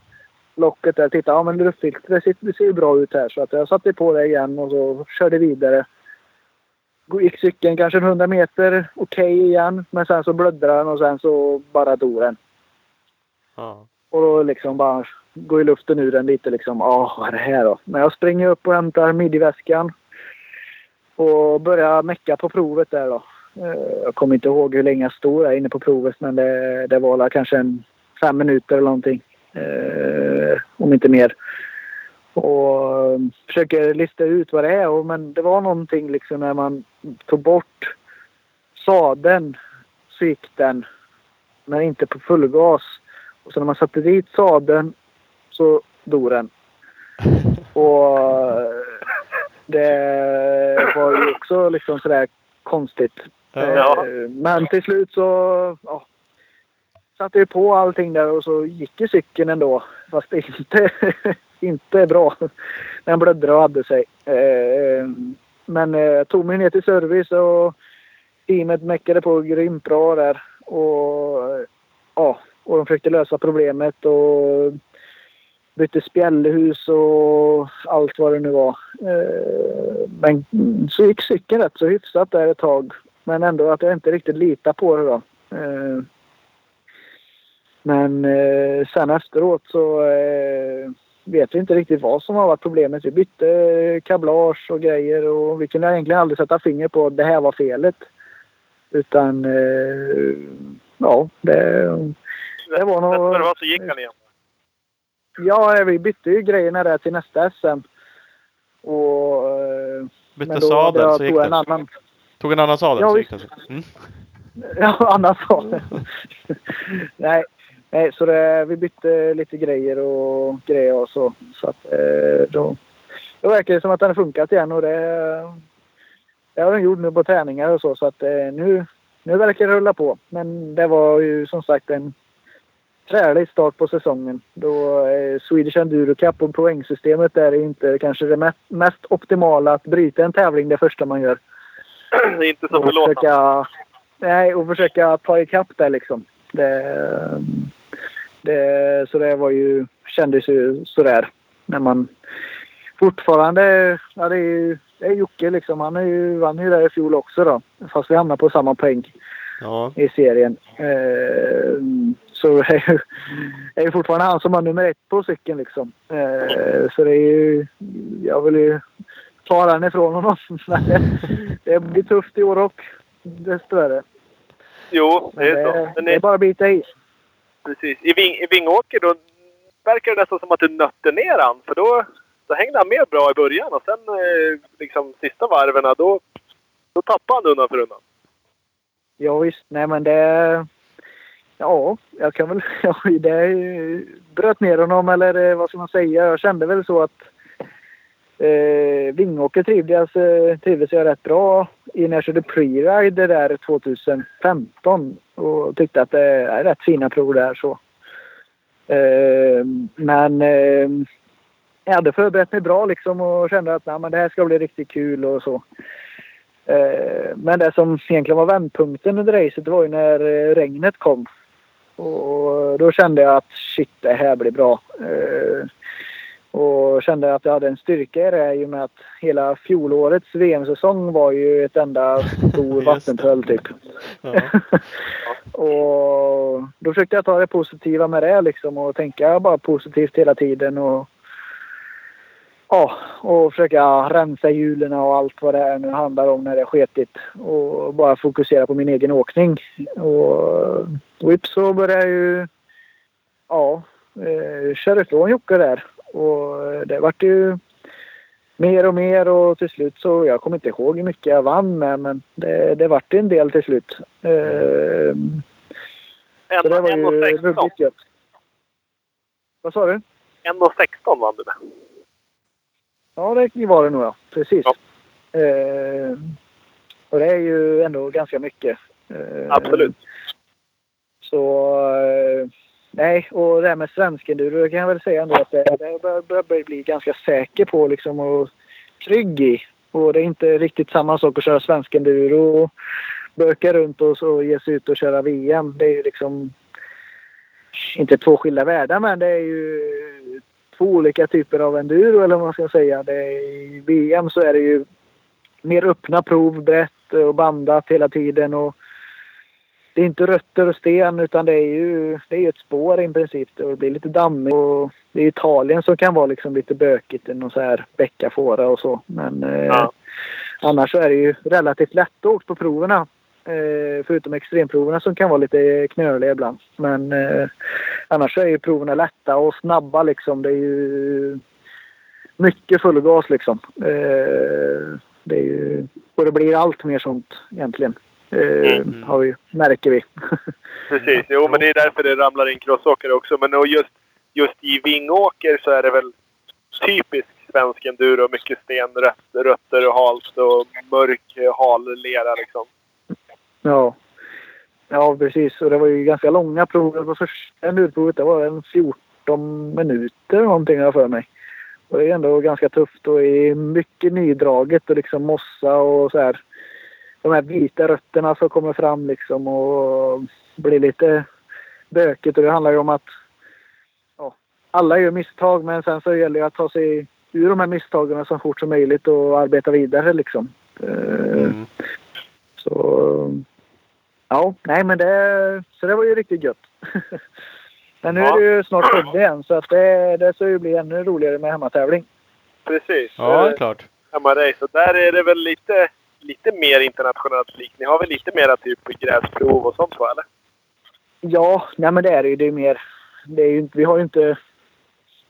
locket där. Titta, ja men luftfiltret ser, det ser ju bra ut här. Så att jag satte på det igen och så körde vidare. Gick cykeln kanske en 100 meter, okej igen. Men sen så blödde den och sen så bara dog den. Ja. Och då liksom bara går ju luften ur den lite liksom. Ja, vad är det här då? Men jag springer upp och hämtar midjeväskan. Och börjar mecka på provet där då. Eh, Jag kommer inte ihåg hur länge jag stod där inne på provet men det, det var kanske en fem minuter eller någonting. Eh, om inte mer. Och eh, försöker lista ut vad det är. Och, men det var någonting liksom när man tog bort sadeln så gick den. Men inte på full gas. Och så när man satte dit sadeln så dog den. Och eh, det var ju också liksom sådär konstigt. Ja. Eh, Men till slut så ja, satte ju på allting där och så gick ju cykeln ändå. Fast det inte, inte bra. Den blödde och hade sig. Eh, men jag tog mig ner till service och teamet meckade på grymt bra där. Och, eh, ja, och de försökte lösa problemet och bytte spjällhus och allt vad det nu var. Men så gick cykeln rätt så hyfsat där ett tag. Men ändå att jag inte riktigt litar på det då. Eh, Men eh, sen efteråt så eh, vet vi inte riktigt vad som har varit problemet. Vi bytte kablage och grejer och vi kunde egentligen aldrig sätta finger på att det här var felet. Utan eh, ja, det, det var nog... Rätt vad så gick han igen. Ja, vi bytte ju grejerna där till nästa SM. Och, eh, Bytte men då sadel så gick tog det. en annan. Tog en annan sadel Ja, så gick det. Mm. Ja, annan sadel. nej, nej, så det, vi bytte lite grejer och grejer och så. Så att eh, då, då verkar det som att den har funkat igen och det, det har den gjort nu på träningar och så. Så att eh, nu, nu verkar det rulla på. Men det var ju som sagt en trälig start på säsongen. Då eh, Swedish Enduro Cup och poängsystemet är inte kanske det mest, mest optimala att bryta en tävling det första man gör. Det är inte så förlåtande. försöka, nej, och försöka ta ikapp det liksom. Det, det, så det var ju, kändes ju sådär när man fortfarande, ja det är ju det är Jocke liksom. Han är ju, vann ju där i fjol också då. Fast vi hamnar på samma poäng Ja. i serien. Eh, så det är ju, det är fortfarande han som har nummer ett på cykeln liksom. Eh, så det är ju, jag vill ju ta den ifrån honom. Det, det blir tufft i år och desto värre. Jo, det Men är så. det, det är bara att bita i precis. I, Ving, I Vingåker då verkar det nästan som att du nötte ner han. För då, då hängde han med bra i början och sen eh, liksom sista varven då, då tappade han undan för undan. Ja visst, nej men det... Ja, jag kan väl... Ja, det bröt ner honom eller eh, vad ska man säga. Jag kände väl så att eh, Vingåker trivdes, eh, trivdes jag rätt bra i när jag körde pre-ride där 2015 och tyckte att det är rätt fina prov där så. Eh, men eh, jag hade förberett mig bra liksom och kände att nej, men det här ska bli riktigt kul och så. Eh, Men det som egentligen var vändpunkten under racet var ju när eh, regnet kom. Och då kände jag att shit, det här blir bra. Eh, och kände att jag hade en styrka i det i och med att hela fjolårets VM-säsong var ju ett enda stor vattenpöl typ. Ja. och då försökte jag ta det positiva med det liksom och tänka bara positivt hela tiden. Och, ja, och försöka rensa hjulen och allt vad det är nu handlar om när det är sketigt. Och bara fokusera på min egen åkning. Och vips så började jag ju ja, eh, köra ifrån Jocke där. Och det vart ju mer och mer och till slut så, jag kommer inte ihåg hur mycket jag vann med men det, det vart en del till slut. Eh, så det var ju 1,16 ruggigt gött. Vad sa du? 1,16 vann du med. Ja, det var det nog ja. Precis. Ja. Eh, och det är ju ändå ganska mycket. Eh, Absolut. Så eh, nej, och det här med svenskenduro kan jag väl säga ändå att det, det börjar, börjar bli ganska säker på liksom och trygg i. Och det är inte riktigt samma sak att köra svenskenduro och böka runt och så ge sig ut och köra VM. Det är ju liksom inte två skilda världar men det är ju två olika typer av enduro eller vad man ska säga. Det är, I VM så är det ju mer öppna prov, brett och bandat hela tiden och det är inte rötter och sten utan det är ju det är ju ett spår i princip. Det blir lite dammigt och det är Italien som kan vara liksom lite bökigt. Någon så här bäckafåra och så. Men eh, Ja. annars så är det ju relativt lättåkt på proverna. Eh, förutom extremproverna som kan vara lite knöliga ibland. Men eh, annars är ju proverna lätta och snabba liksom. Det är ju mycket full gas liksom. Eh, det är ju, och det blir allt mer sånt egentligen. Eh, Mm. har vi, märker vi. Precis. Jo, men det är därför det ramlar in crossåkare också. Men och just, just i Vingåker så är det väl typiskt svensk enduro. Mycket sten, rötter, och halt och mörk hal lera liksom. Ja. Ja, precis. Och det var ju ganska långa prov. På första endurprovet det var en 14 minuter någonting jag för mig. Och det är ändå ganska tufft och är mycket nydraget och liksom mossa och så här. De här vita rötterna som kommer fram liksom och blir lite bökigt. Och det handlar ju om att ja, alla gör misstag men sen så gäller det att ta sig ur de här misstagen så fort som möjligt och arbeta vidare liksom. Eh, Mm. Så ja, nej men det, så det var ju riktigt gött. men nu är det ju snart Skövde igen så att det, det ska ju bli ännu roligare med hemmatävling. Precis. Ja, det är klart. hemmarace. Och där är det väl lite, lite mer internationellt likt. Ni har väl lite mera typ gräsprov och sånt va, eller? Ja, nej men det är det ju. Det är mer, det är ju vi har ju inte...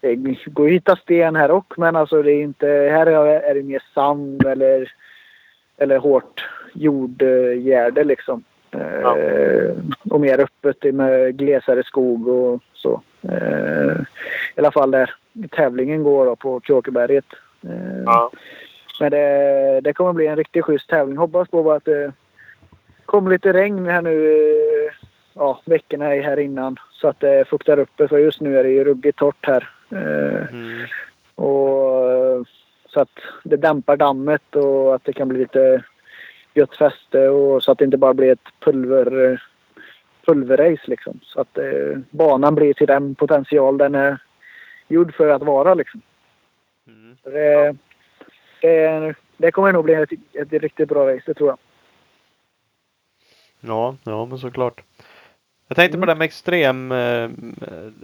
Det går ju att hitta sten här också men alltså det är inte... Här är är det mer sand eller, eller hårt jordgärde liksom. Ja. Eh, och mer öppet med glesare skog och så. Eh, I alla fall där tävlingen går då på Kråkeberget. Eh, Ja. Men det, det kommer bli en riktigt schysst tävling. Hoppas på att det kommer lite regn här nu eh, ja, veckorna här innan. Så att det fuktar upp det. För just nu är det ju ruggigt torrt här. Eh, Mm. och, eh, så att det dämpar dammet och att det kan bli lite gött fäste. Och så att det inte bara blir ett pulver, pulverrace liksom. Så att eh, banan blir till den potential den är gjord för att vara liksom. Mm. Det, det, det kommer nog bli ett, ett riktigt bra race, det tror jag. Ja, ja men såklart. Jag tänkte på Mm. det här med extrem. eh,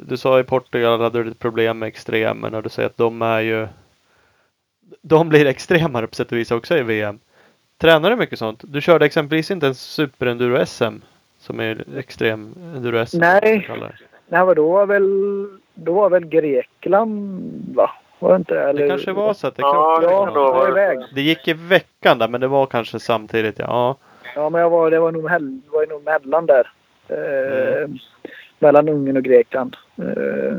Du sa i Portugal hade du ett problem med extremen och du säger att de är ju de blir extremare på sätt och vis också i VM. Tränar du mycket sånt? Du körde exempelvis inte en superenduro SM som är extrem enduro SM. Nej. Nej, men då var väl, då var väl Grekland, va? Var det inte det? Eller, Det kanske var så att det, krockade. det Ja, nog var iväg. det gick i veckan där men det var kanske samtidigt ja. ja. Men jag var, det var nog, hel, var nog mellan där. Eh, Mm. Mellan Ungern och Grekland. Eh,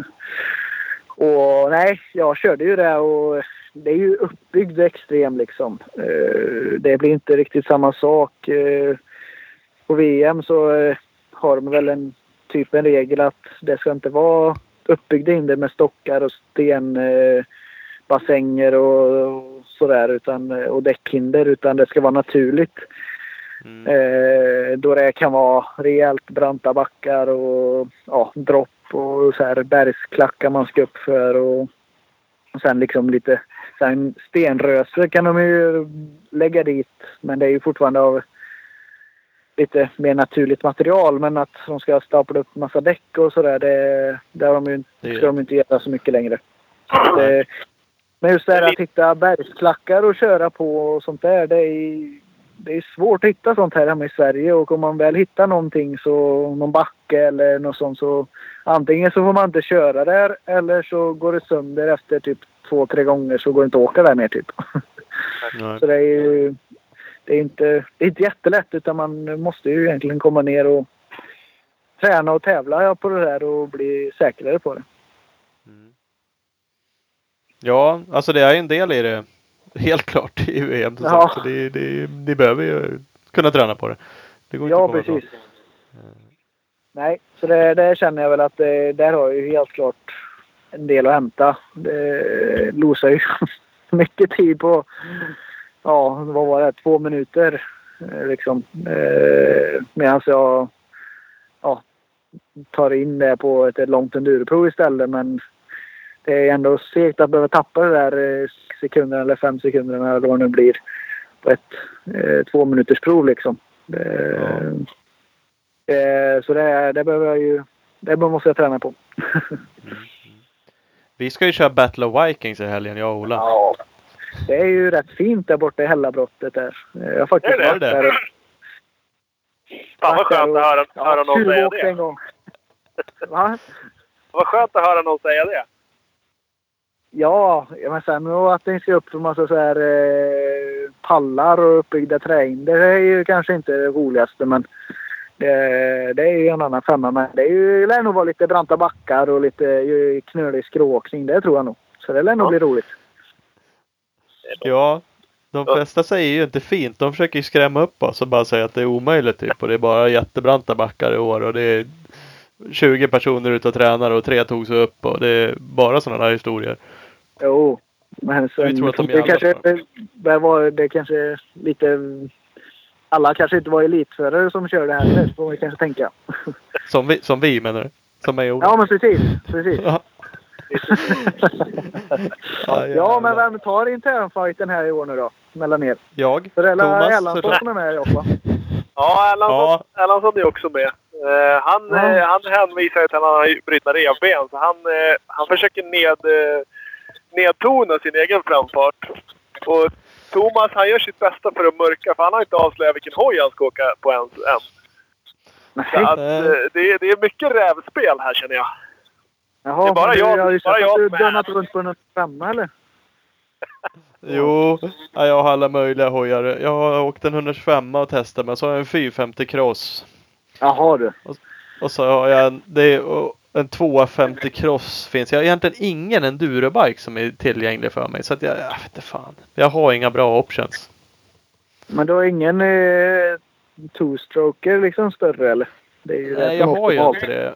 och nej, jag körde ju det och det är ju uppbyggd extrem liksom. Eh, det blir inte riktigt samma sak. Eh, på VM så eh, har de väl en typ en regel att det ska inte vara uppbyggda hinder med stockar och sten, eh, och, och sådär utan, och däckhinder utan det ska vara naturligt. Mm. Eh, då det kan vara rejält branta backar och ja, dropp och så här bergsklackar man ska upp för och, och sen liksom lite sen stenröser kan de ju lägga dit men det är ju fortfarande av lite mer naturligt material men att de ska stapla upp massa däck och sådär det, det har de ju, Det- ska de inte göra så mycket längre. Så att, eh, men just det här att hitta bergsklackar och köra på och sånt där det är det är svårt att hitta sånt här hemma i Sverige och om man väl hittar någonting så någon backe eller något sånt så antingen så får man inte köra där eller så går det sönder efter typ två, tre gånger så går det inte att åka där mer typ. Nej. Så det är ju det är inte, det är inte jättelätt utan man måste ju egentligen komma ner och träna och tävla på det där och bli säkrare på det. Mm. Ja, alltså det är en del i det. Helt klart i VM. Ja. Så det, det, ni behöver ju kunna träna på det. Det går Ja, inte precis. Nej, så det, det känner jag väl att det, där har jag ju helt klart en del att hämta. Det losar ju mycket tid på, ja, vad var det, två minuter eh, liksom. Eh, Medan jag ja, tar in det på ett, ett långt enduroprov istället. Men det är ändå segt att behöva tappa det där eh, sekunderna eller fem sekunderna eller vad det nu blir på ett eh, två minuters prov liksom. Det, Eh, så det, det behöver jag ju... Det måste jag träna på. Vi ska ju köra Battle of Vikings i helgen, jag och Ola. Ja. Det är ju rätt fint där borta i Hällabrottet där. Jag har faktiskt Är det varit det? där. Fan vad skönt att höra, Ja, höra någon säga tjuvåkt en det. gång. Va? Vad skönt att höra någon säga det. Ja, men sen att det ska upp en massa så här eh, pallar och uppbyggda trähinder det är ju kanske inte det roligaste men det, det är ju en annan femma. Men det är ju, det lär nog vara lite branta backar och lite knölig skrååkning. Det tror jag nog. Så det lär nog Ja. bli roligt. Ja, de flesta säger ju inte fint. De försöker ju skrämma upp oss och bara säga att det är omöjligt typ. Och det är bara jättebranta backar i år och det är 20 personer ute och tränar och tre tog sig upp och det är bara sådana där historier. Jo, men sen, Vi tror att de är det, kanske, det, var, det kanske lite... Alla kanske inte var elitförare som körde heller, får man kanske tänka. Som vi, som vi menar du? Som mig och? Ja, men precis. precis. Ja. Ja, Ja, men vem tar internfighten här i år nu då? Mellan er? Jag? För Thomas, Erlandsson som är med också. Ja, Erlandsson, Ja. Är också med. Eh, han, Ja. eh, han hänvisar till att han har brutna revben, så han, eh, han försöker ned, eh, nedtona sin egen framfart. Och Thomas han gör sitt bästa för att mörka, för han har inte avslöjat vilken hoj han ska åka på ens än. Så att, eh, det, är- det är mycket rävspel här känner jag. Jaha, det är bara jag- jag har bara jag du som är dömat här. runt på en femma eller? Jo, ja, jag har alla möjliga hojar. Jag har åkt en 125 och testat men så har jag en 450 cross. Jaha du. Och så har jag en, det är, och en 250 cross finns. Jag har egentligen ingen endurobike som är tillgänglig för mig. Så att jag, jag vet inte fan. Jag har inga bra options. Men du har ingen eh, two-stroker liksom större eller? Det är ju Nej, jag har ju inte det.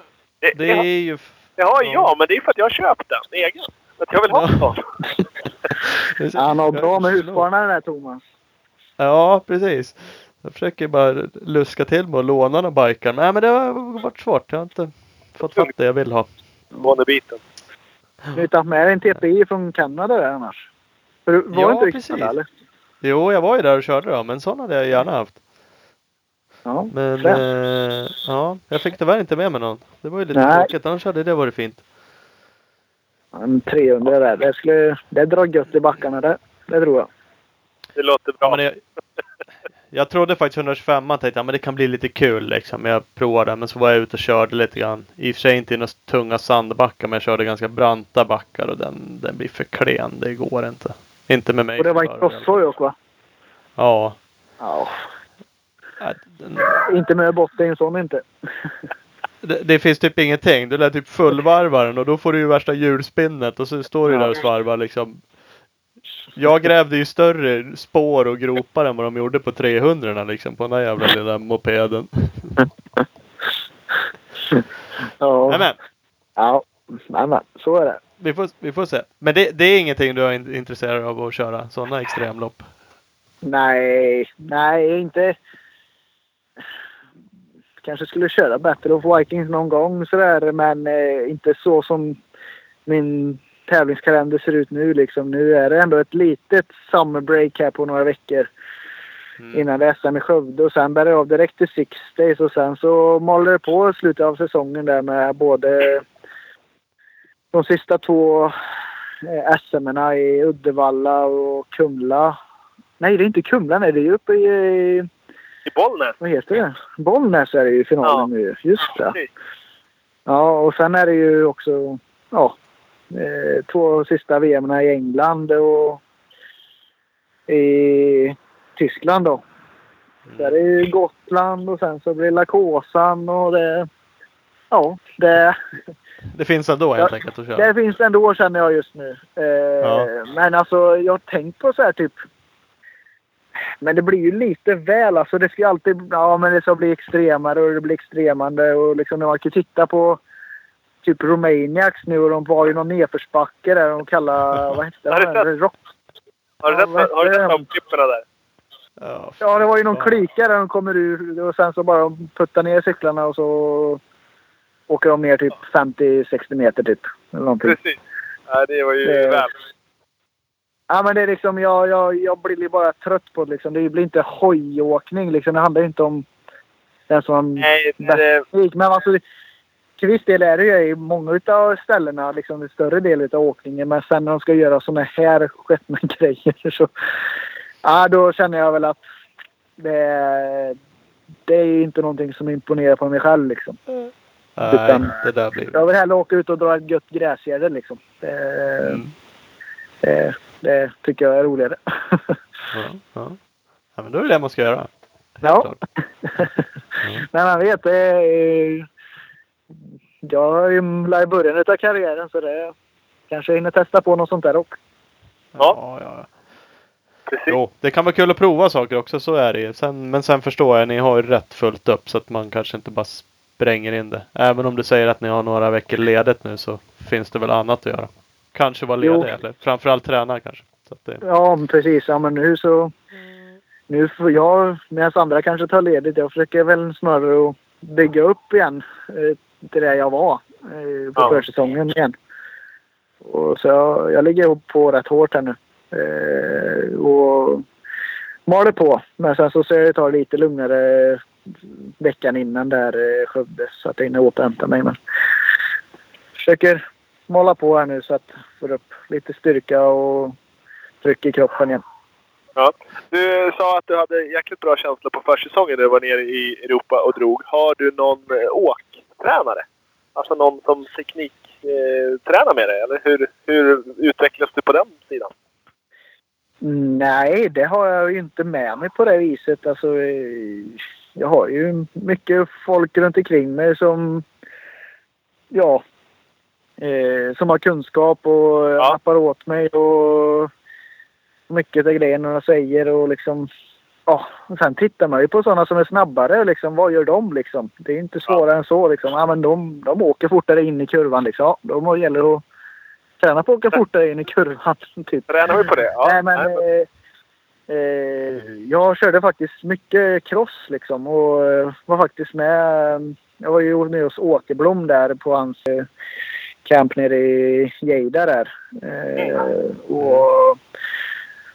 Det, har- är ju... det har ja. jag, men det är för att jag har köpt den egen. Att jag vill ha en sån. Han har bra med husqvarna den där Thomas. Ja, precis. Jag försöker bara luska till mig och låna några bikar. Nej, men det har varit svårt. Jag har inte fått fatt det jag vill ha. Månebiten. Du har tagit med en TPI från Kanada där annars? För du var Ja, inte precis. Kanada, eller? Jo, jag var ju där och körde då, men sån hade jag gärna haft. Ja, Men eh, ja, jag fick tyvärr inte med mig någon. Det var ju lite Nej. tråkigt. Annars hade det varit fint. En 300 där. Det, skulle, det drar gött i backarna det. Det tror jag. Det låter Ja, bra. men jag, jag trodde faktiskt 125 tänkte jag, men det kan bli lite kul liksom. Jag provade men så var jag ute och körde lite grann. I och för sig inte i några tunga sandbackar men jag körde ganska branta backar och den, den blir för klen. Det går inte. Inte med mig. Och det var en crosshoj också va? Ja. Ja. Inte med botten en sån inte. det, det finns typ ingenting. Du lär typ fullvarva den och då får du ju värsta hjulspinnet och så står du där och svarvar liksom. Jag grävde ju större spår och gropar än vad de gjorde på 300 liksom på den där jävla lilla mopeden. Ja. Nej, men Ja. Nej, men så är det. vi får, vi får se. Men det, det är ingenting du är in- intresserad av att köra sådana extremlopp? Nej, nej inte. Kanske skulle köra Battle of Vikings någon gång sådär men eh, inte så som min tävlingskalender ser ut nu liksom. Nu är det ändå ett litet summer break här på några veckor Mm. innan det är SM i Skövde och sen bär det av direkt till Six Days och sen så maler det på slutet av säsongen där med både de sista två eh, SM i Uddevalla och Kumla. Nej, det är inte Kumla. Nej, det är uppe i... i Bollnäs. vad heter det? Bollnäs är det ju i finalen nu. Just det. Ja, och sen är det ju också ja, eh, två sista VM i England och i Tyskland då. Där är ju Gotland och sen så blir Lakåsan och det... Ja, det, Det finns ändå helt Ja, enkelt att köra. det finns ändå känner jag just nu. Eh, Ja. Men alltså jag har tänkt på så här typ... Men det blir ju lite väl alltså. Det ska ju alltid... Ja men det ska bli extremare och det blir extremande och liksom när man kan titta på typ Romaniacs nu och de var ju någon nedförsbacke där de kallar... Vad hette det? Rock. Har du Ja, sett, vad har du sett de klippen där? Ja, Ja, det var ju någon klyka där de kommer ur och sen så bara puttar ner cyklarna och så åker de ner typ 50-60 meter typ. Eller någonting. Precis. Ja, det var ju Det- väl. Ja, men det är liksom, jag, jag, jag blir bara trött på det liksom. Det blir inte hojåkning liksom. Det handlar inte om den som Nej, det. Men alltså, till viss del är det ju i många av ställena liksom en större del av åkningen. Men sen när de ska göra såna här grejer så... Ja, då känner jag väl att det, det är ju inte någonting som imponerar på mig själv liksom. Nej, Utan- det där blir... Jag vill hellre åka ut och dra ett gött gräsgärde liksom. Det, Mm. det, det tycker jag är roligare. Ja, ja. ja, men då är det det man ska göra. Ja. Men man vet, det är, jag är ju i början av karriären så det kanske jag hinner testa på något sånt där också. Ja, ja. precis. Jo, det kan vara kul att prova saker också, så är det ju. Sen, men sen förstår jag, ni har ju rätt fullt upp så att man kanske inte bara spränger in det. Även om du säger att ni har några veckor ledigt nu så finns det väl annat att göra. Kanske vara ledig eller framförallt träna kanske. Så att det, Ja, precis. Ja, men nu så... Nu får jag, medan andra kanske tar ledigt, jag försöker väl snarare att bygga upp igen eh, till det jag var eh, på Ja. försäsongen igen. Och så jag, jag ligger på rätt hårt här nu. Eh, och maler på. Men sen så ska jag ta det lite lugnare veckan innan där eh, Skövde så att jag hinner återhämta mig. Men försöker mala på här nu så att får upp lite styrka och tryck i kroppen igen. Ja. Du sa att du hade jäkligt bra känsla på försäsongen när du var nere i Europa och drog. Har du någon eh, åktränare? Alltså någon som tekniktränar eh, tränar med dig? Eller hur, hur utvecklas du på den sidan? Nej, det har jag ju inte med mig på det viset. Alltså, eh, jag har ju mycket folk runt omkring mig som... Ja. Eh, som har kunskap och Ja. nappar åt mig och mycket av grejerna jag säger och liksom... Ja, och sen tittar man ju på sådana som är snabbare. Liksom, vad gör de liksom? Det är inte svårare än så. Liksom. Ja, men de, de åker fortare in i kurvan. Liksom. Ja, då gäller att träna på att åka fortare in i kurvan. Typ. Tränar vi på det? Ja. Nej, men, eh, eh, jag körde faktiskt mycket cross liksom och eh, var faktiskt med. Jag var ju med hos Åkerblom där på hans eh, camp nere i Geida där. Eh, och,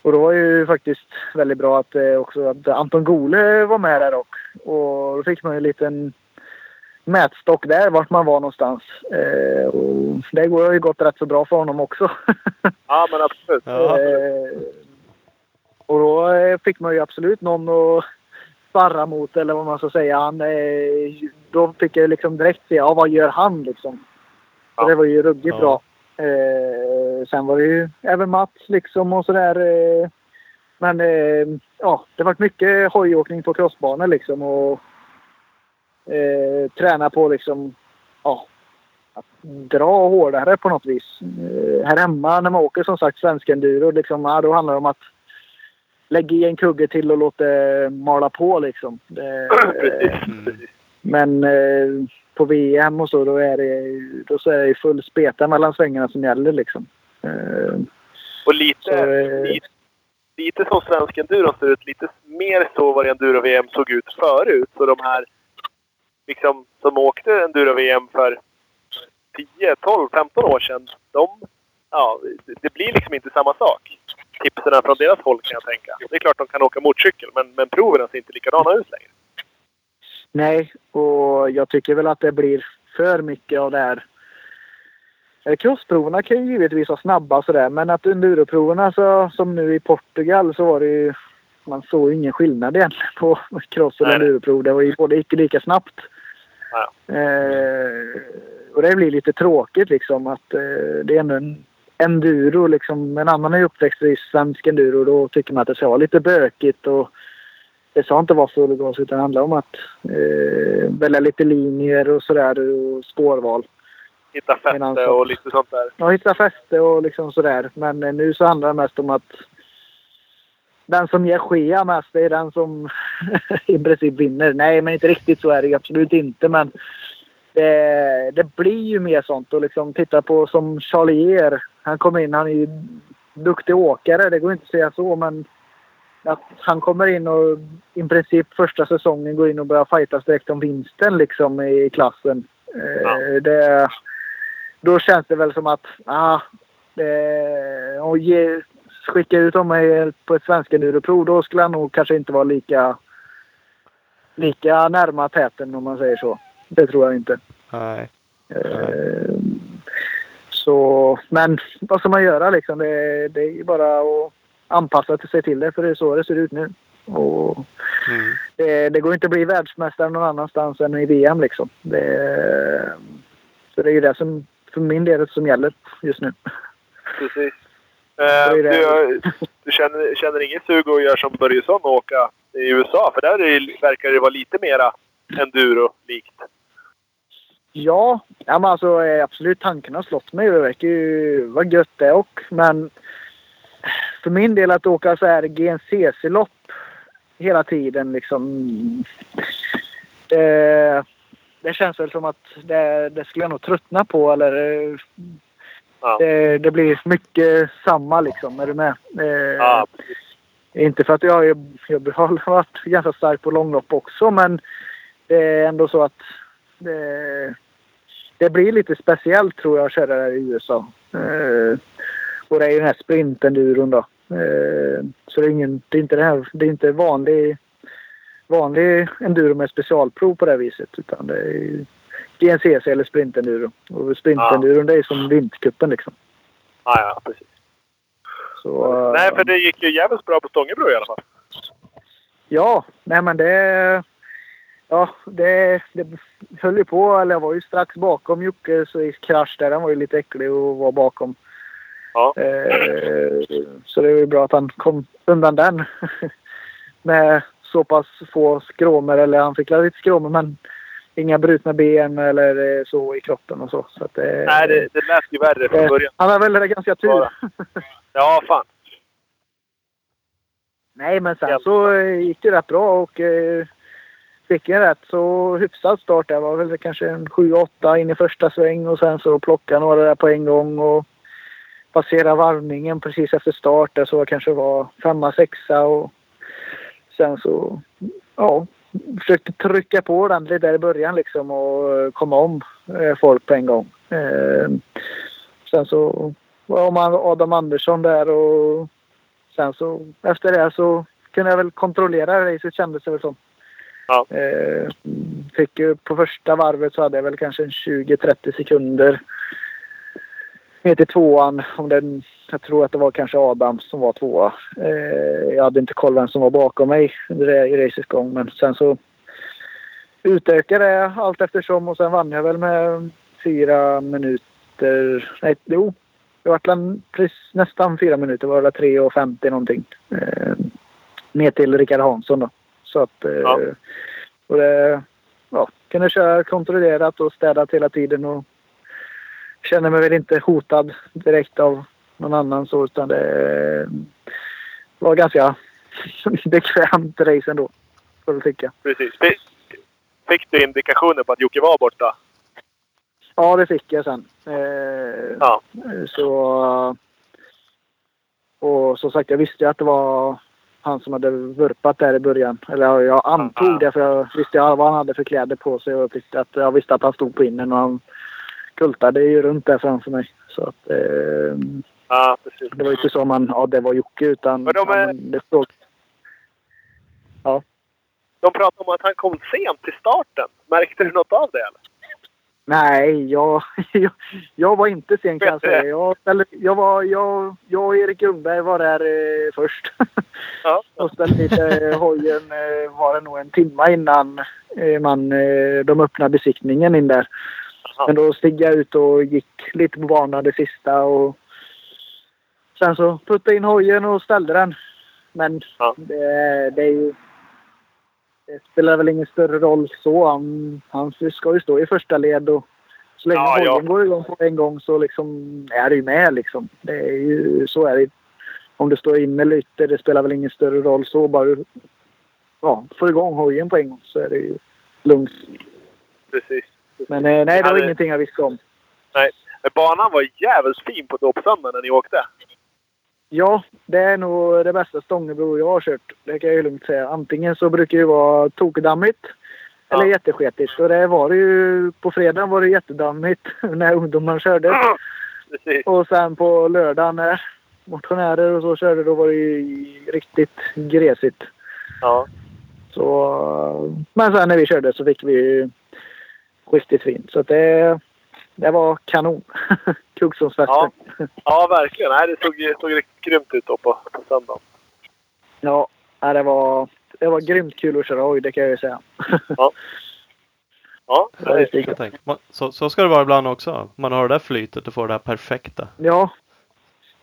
och då var ju faktiskt väldigt bra att eh, också att Anton Gole var med där och, och då fick man ju en liten mätstock där vart man var någonstans. Eh, och det går ju gått rätt så bra för honom också. Ja, men absolut. Ja. Eh, och då eh, fick man ju absolut någon att sparra mot eller vad man ska säga. Han, eh, då fick jag liksom direkt se, ja vad gör han liksom? Ja. Det var ju ruggigt Ja. bra. Eh, sen var det ju även Mats liksom och sådär. Eh, men eh, ja, det var mycket hojåkning på crossbanor liksom och eh, träna på liksom, ja, att dra hårdare på något vis. Eh, här hemma när man åker som sagt svensk enduro, liksom, ja, då handlar det om att lägga i en kugge till och låta mala på liksom. Det, precis. men eh, på VM och så, då är det, då så är det full speta mellan svängarna som gäller liksom. Eh, Och lite, så, eh, lite, lite som svensk enduro ser ut. Lite mer så vad enduro-VM såg ut förut. Så de här liksom, som åkte enduro-VM för 10, 12, 15 år sedan. De, ja, det- det blir liksom inte samma sak. Tipsen från deras håll kan jag tänka. Det är klart de kan åka motorcykel, men, men proven ser inte likadana ut längre. Nej, och jag tycker väl att det blir för mycket av det här. Eh, Crossproverna kan ju givetvis vara snabba och sådär, men att enduroproverna så, som nu i Portugal så var det ju... Man såg ju ingen skillnad egentligen på cross och enduroprov. Det var ju både icke lika snabbt. Eh, och det blir lite tråkigt liksom att eh, det är ändå en enduro liksom. En annan är ju uppväxt i svensk enduro. Då tycker man att det ska vara lite bökigt och det ska inte vara full gas utan det handlar om att eh, välja lite linjer och sådär och spårval. Hitta fäste Medan så- och lite sånt där. Ja, hitta fäste och liksom sådär. Men eh, nu så handlar det mest om att den som ger skea mest, det är den som i princip vinner. Nej, men inte riktigt så är det absolut inte. Men det, det blir ju mer sånt. Och liksom titta på som Charlier. Han kommer in, han är ju duktig åkare. Det går inte att säga så, men att han kommer in och i princip första säsongen går in och börjar fightas direkt om vinsten liksom i klassen. Eh, Ja. det, då känns det väl som att ah, det, och ge, skicka ut honom på ett svenska enduroprov då skulle han nog kanske inte vara lika lika närma täten om man säger så. Det tror jag inte. Nej. Eh, så, men vad ska man göra liksom? Det, det är bara att anpassa sig till det för det är så det ser ut nu. Och Mm. det, det går inte att bli världsmästare någon annanstans än i VM liksom. Det, så det är ju det som för min del som gäller just nu. Precis. Eh, du du känner, känner inget sug att göra som Börjesson och åka i USA? För där det- verkar det vara lite mera enduro-likt. Ja, ja men alltså eh, absolut tanken har slått mig. Det verkar ju vara gött det och men för min del att åka så här GNCC-lopp hela tiden liksom. Det, det känns väl som att det, det skulle jag nog tröttna på eller Ja. det, det blir mycket samma liksom. Är du med? Eh, Ja, Inte för att jag, jag, jag har varit ganska stark på långlopp också men det är ändå så att det, det blir lite speciellt tror jag att köra där i USA. Eh, och det är ju den här sprintenduron då. Eh, så det är, ingen, det är inte det här, det är inte vanlig, vanlig enduro med specialprov på det här viset utan det är GNCC eller sprintenduro. Och sprintenduron det är som vintercupen liksom. ja, ja precis. Så, Nej, för det gick ju jävligt bra på Stångebro i alla fall. Ja, nej men det... Ja, det, det höll ju på. Eller jag var ju strax bakom Jocke så i krasch där. Han var ju lite äcklig och var bakom. Ja. Eh, så det var ju bra att han kom undan den. Med så pass få skråmor. Eller han fick lite skråmor men inga brutna ben eller eh, så i kroppen och så. så att, eh, Nej, det, det lät ju värre från början. Han har väl ganska tur. Ja, fan. Nej, men sen så gick det rätt bra och eh, fick en rätt så hyfsad start. Det var väl kanske en 7-8 in i första sväng och sen så plocka några där på en gång och passera varvningen precis efter start. Där så jag kanske var femma, sexa och sen så ja, försökte trycka på ordentligt där i början liksom och eh, komma om eh, folk på en gång. Eh, sen så var man Adam Andersson där och sen så efter det så kunde jag väl kontrollera racet kändes det väl som. Ja. Fick ju på första varvet så hade jag väl kanske en 20-30 sekunder ner till tvåan. Om den, jag tror att det var kanske Adam som var tvåa. Eh, jag hade inte koll vem som var bakom mig i racets gång men sen så utökade jag allt eftersom och sen vann jag väl med fyra minuter. Nej, jo. Det var nästan fyra minuter. Det var väl 3.50 någonting. Eh, ner till Rickard Hansson då. Så att... Eh, Ja. Och det... Ja, kunde köra kontrollerat och städat hela tiden och känner mig väl inte hotad direkt av någon annan så utan det var ganska bekvämt race ändå. Får jag tycka. Precis. Fick, du indikationer på att Jocke var borta? Ja, det fick jag sen. Eh, Ja. Så... Och som sagt, jag visste ju att det var han som hade vurpat där i början. Eller jag antog det för jag visste vad han hade för kläder på sig. Och jag visste att, jag visste att han stod på innen och han kultade ju runt där framför mig. Så att... Eh, Ja, precis. det var ju inte så man... Ja, det var Jocke utan... Men de är- ja, det stod, De pratade om att han kom sent till starten. Märkte du något av det eller? Nej, jag, jag, jag var inte sen kan jag säga. Jag, ställde, jag, var, jag, jag och Erik Ljungberg var där eh, först. Ja. och ställde lite eh, hojen eh, var det nog en timme innan eh, man, de öppnade besiktningen in där. Men då steg jag ut och gick lite på banan det sista och sen så puttade in hojen och ställde den. Men Ja. det, det är ju... Det spelar väl ingen större roll så. Han, han ska ju stå i första led och så länge Ja, ja. hojen går igång på en gång så liksom är det ju med liksom. Det är ju, så är det. Om du står inne lite, det spelar väl ingen större roll så. Bara du ja, får igång hojen på en gång så är det ju lugnt. Precis. Men eh, nej, det var Ja, ingenting jag visste om. Men banan var jävligt fin på dåpsöndagen när ni åkte. Ja, det är nog det bästa Stångebro jag har kört. Det kan jag ju lugnt säga. Antingen så brukar det vara tokdammigt eller Ja. jättesketigt. Och det var det ju... På fredagen var det jättedammigt när ungdomarna körde. Precis. Och sen på lördagen när motionärer och så körde då var det ju riktigt gresigt. Ja. Så, men sen när vi körde så fick vi ju riktigt fint. Så det, det var kanon. Kuggsångsfesten. Ja. ja, verkligen. Nej, det såg, såg grymt ut då på, på söndagen. Ja, ja, det var, det var grymt kul att köra hoj, det kan jag ju säga. Ja, Ja, det så, så ska det vara ibland också. Man har det där flytet och får det där perfekta. Ja,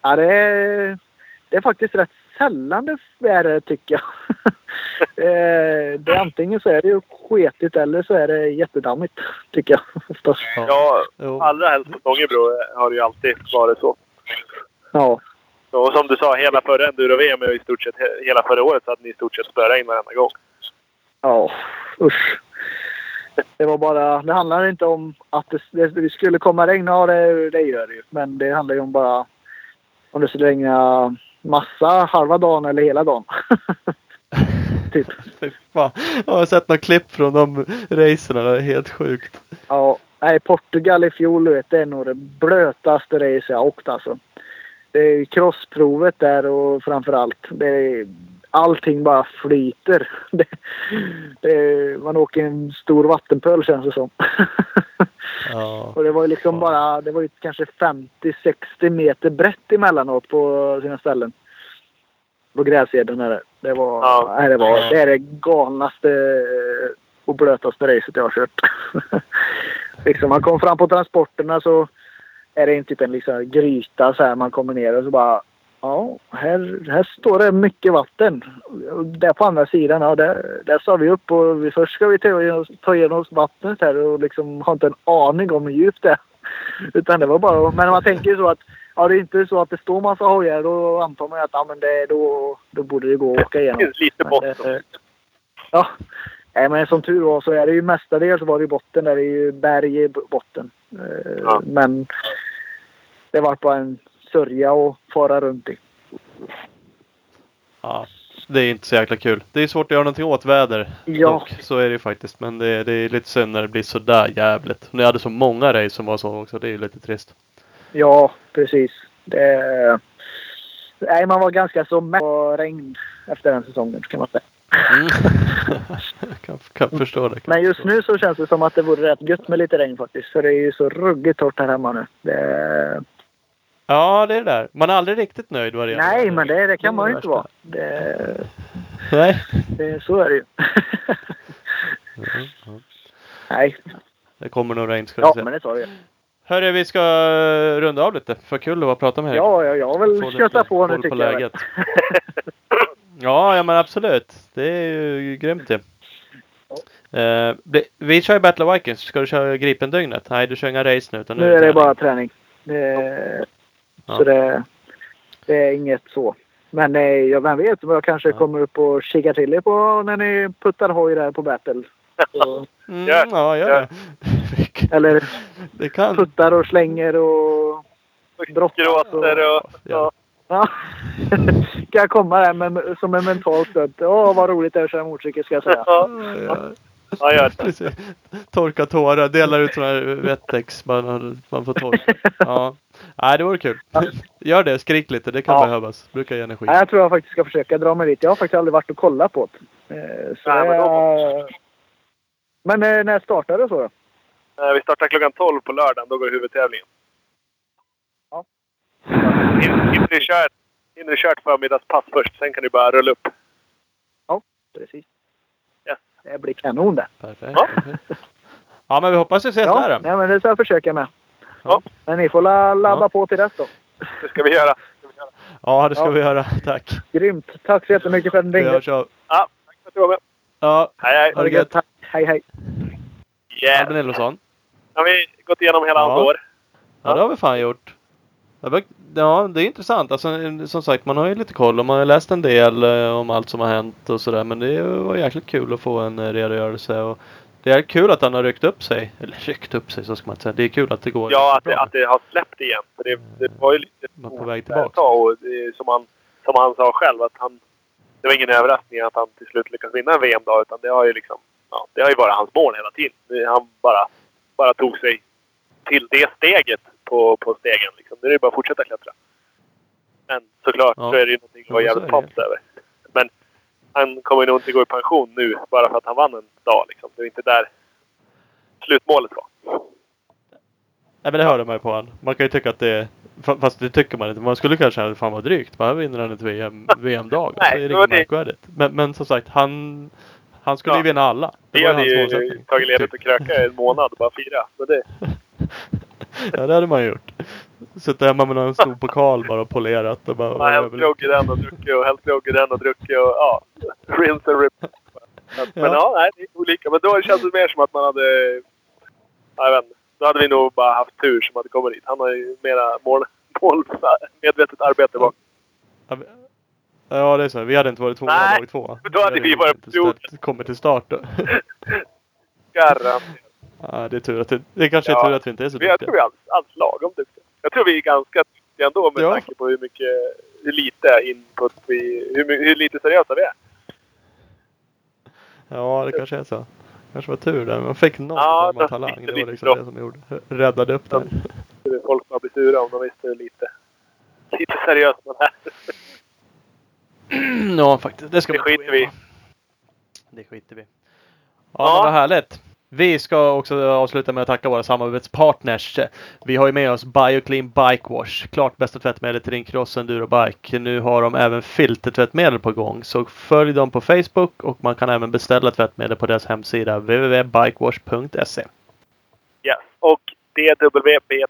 ja det, är, det är faktiskt rätt sällan det är det tycker jag. Eh, det är antingen så är det ju sketigt eller så är det jättedammigt tycker jag. Oftast. ja, allra helst på Stångebro har det ju alltid varit så. Ja. Och som du sa, hela förra enduro-VM och i stort sett he- hela förra året så hade ni i stort sett spöregn varenda gång. Ja, usch. Det var bara... Det handlar inte om att det, det, det skulle komma regn. Ja, det, det gör det ju. Men det handlar ju om bara om det skulle regna massa halva dagen eller hela dagen. typ. Fan. Jag har sett några klipp från de racerna. Det är helt sjukt. Ja, nej, Portugal i fjol, vet, det är nog det blötaste race jag åkt alltså. Det är crossprovet där och framför allt. Det är, allting bara flyter. Det, det man åker i en stor vattenpöl känns det som. Ja. och det var ju liksom Ja. bara, det var ju kanske 50-60 meter brett emellanåt på sina ställen. På gräseden är det. Det var, Ja. nej, det var, det är det galnaste och blötaste racet jag har kört. liksom man kom fram på transporterna så är det en typ en liksom gryta så här man kommer ner och så bara Ja, här, här står det mycket vatten. Där på andra sidan, ja, där, där sa vi upp och vi, först ska vi ta igenom, ta igenom vattnet här och liksom har inte en aning om hur djupt det är. Utan det var bara, men man tänker ju så att ja, det är inte så att det står massa hojar då antar man att ja, men det, då, då borde det gå att åka igenom. lite botten. Ja, nej, men som tur var så är det ju mestadels var det i botten där. Det är ju berg i botten. Eh, Ja. Men det var bara en sörja att fara runt i. ja. Det är inte så jäkla kul. Det är svårt att göra någonting åt väder. Ja. dock. Så är det ju faktiskt. Men det, det är lite synd när det blir sådär jävligt. Ni hade så många race som var så också. Det är ju lite trist. Ja, precis. Det, nej, man var ganska så mätt på regn efter den säsongen kan man säga. Mm. Kan, kan förstå det. Men just nu så känns det som att det vore rätt gött med lite regn faktiskt. För det är ju så ruggigt torrt här hemma nu. Det, Ja, det är det där. Man är aldrig riktigt nöjd vad det gäller nej, men det, det kan man ju inte vara. Det, Nej. det, så är det ju. Mm, ja. nej, Det kommer nog regn ska ja se. men det du ju. Hörru, vi ska runda av lite. För kul att vara prata med dig. Ja, ja, jag lite köttat på nu tycker jag. väl. läget. Ja, ja men absolut. Det är ju grymt det. Eh, bli- vi kör ju Battle of Vikings. Ska du köra Gripen-dygnet? Nej, du kör inga race nu. Utan Nu är det bara träning. Det, Ja. Så det, det är inget så. Men eh, ja, vem vet, jag kanske Ja. kommer upp och kikar till er på när ni puttar hoj där på Battle. Så, Mm, ja, gör det. eller det kan. puttar och slänger och brottas. Gråter och... Ja. Ja. kan jag komma där med, som en mental stöd. Åh, vad roligt det är att köra motorcykel ska jag säga. Ja, Ja, ja, gör det. Torka tårar, delar ut sådana här Wettex. Man, man får torka. Ja. Nej, det vore kul. Gör det, skrik lite. Det kan Ja. behövas. Brukar ge energi. Nej, jag tror jag faktiskt ska försöka dra mig dit. Jag har faktiskt aldrig varit och kollat på det. Eh, Så Nej, men då- men eh, när startar det så då? Eh, Vi startar klockan 12 på lördagen. Då går huvudtävlingen. Ja. Hinner du kört, hinner du kört förmiddagspass först. Sen kan du bara rulla upp. Precis. Yes. Det blir kanon det. Perfekt. Ja. Ja, men vi hoppas vi ses Ja, där. då. nej, men det ska jag försöka med. Ja. Men ni får la, ladda Ja. på till dess då. Det ska vi göra. Det ska vi göra. Ja, det ska Ja. vi göra. Tack. Grymt. Tack så jättemycket för att ni Vi ringde. Ja, tack för att du var med. Ja, Hej, hej. Ha det gött. Tack. Hej, hej. Yeah. Albin Elofsson. Har vi gått igenom hela Ja. hans år? Ja, det har vi fan gjort. Ja, det är intressant. Alltså, som sagt, man har ju lite koll och man har läst en del eh, om allt som har hänt och sådär. Men det var jäkligt kul att få en eh, redogörelse. Och det är kul att han har ryckt upp sig. Eller ryckt upp sig, så ska man inte säga. Det är kul att det går Ja, att det, att det har släppt igen. För det, det var ju lite Man på väg tillbaka. och det, som, han, som han sa själv att han... Det var ingen överraskning att han till slut lyckades vinna en VM då. Utan det har ju liksom... Ja, det har ju varit hans mål hela tiden. Han bara, bara tog sig till det steget på, på stegen. Liksom. Nu är det bara att fortsätta klättra. Men såklart Ja. så är det ju någonting att vara jävligt stolt över. Men han kommer nog inte gå i pension nu bara för att han vann en dag. Liksom. Det är inte där slutmålet var. Nej, men det hörde man ju på han. Man kan ju tycka att det är... Fast det tycker man inte. Man skulle kanske säga fan vad drygt. Man vinner han ett VM, VM-dag. Nej, det är inget märkvärdigt. Men, men som sagt, han... Han skulle Ja. ju vinna alla. Det Vi hade ju tagit ledigt och kröka i en månad och bara fira. Så det, Ja, det hade man gjort. Suttit hemma med någon stor pokal bara och polerat och bara... har hällt grogg i den och druckit och hällt grogg i den och druckit och ja. Rinse and rip. Men Ja. ja, nej, det är olika. Men då känns det mer som att man hade... Ja, jag vet inte. Då hade vi nog bara haft tur som hade kommit dit. Han har ju mera mål, målmedvetet arbete bak. Ja, det är så. Vi hade inte varit tvåa Nej, dag två. då hade vi varit på kommit till start då. Garanterat. ja, det är tur att det, det kanske är Ja. tur att vi inte är så Vi- Jag tror duktiga. vi är alls, alls lagom duktiga. Jag tror vi är ganska duktiga ändå med Ja. tanke på hur mycket, hur lite input vi, hur, hur lite seriösa vi är. Ja, det kanske är så. kanske var tur där. Man fick någon Ja, form av det talang. fick Det lite var liksom bra. det som gjorde, räddade upp det. Så Folk bara blir sura om de visste hur lite, lite seriös man är. Ja, faktiskt. Det ska Det skiter vi. Det skiter vi. Ja, Ja. vad härligt. Vi ska också avsluta med att tacka våra samarbetspartners. Vi har ju med oss Bioclean Bike Wash. Klart bästa tvättmedel till din cross enduro bike. Nu har de även filtertvättmedel på gång. Så följ dem på Facebook och man kan även beställa tvättmedel på deras hemsida www.bikewash.se. Yes. Och DWBTOFTSHIT.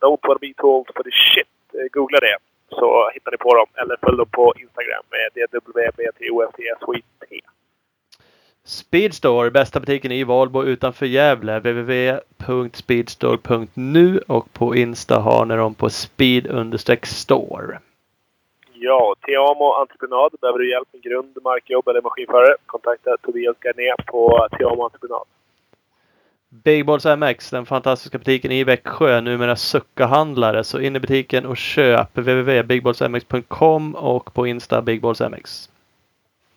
Don't wanna be told for the shit. Googla det så hittar ni på dem. Eller följ dem på Instagram med DWBTOFTSHIT. Speedstore, bästa butiken i Valbo utanför Gävle. www.speedstore.nu och på Insta har ni dem på speed-store. Ja, Teamo Entreprenad. Behöver du hjälp med grund, markjobb eller maskinförare? Kontakta Tobias Garné på Teamo Entreprenad. Big Balls MX, den fantastiska butiken i Växjö, numera Succa-handlare. Så in i butiken och köp www.bigballsmx.com och på Insta bigballsmx.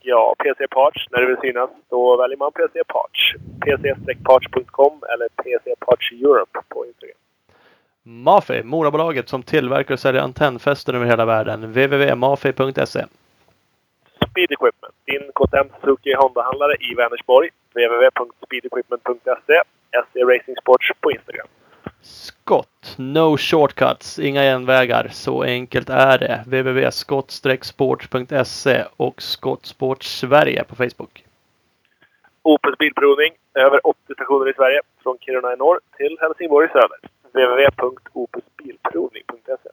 Ja, PC Parts. När du vill synas, då väljer man PC Parts. pc-parts.com eller PC Parts Europe på Instagram. Mafi, Morabolaget som tillverkar och säljer antennfästen över hela världen. www.mafi.se. Speed Equipment. Din KTM Suzuki Honda-handlare i Vänersborg. www.speedequipment.se. SC Racing Sports på Instagram. Skott, no shortcuts, inga genvägar. Så enkelt är det. www.skott-sports.se och Skottsport Sverige på Facebook. Opus Bilprovning. Över 80 stationer i Sverige. Från Kiruna i norr till Helsingborg i söder. www.opusbilprovning.se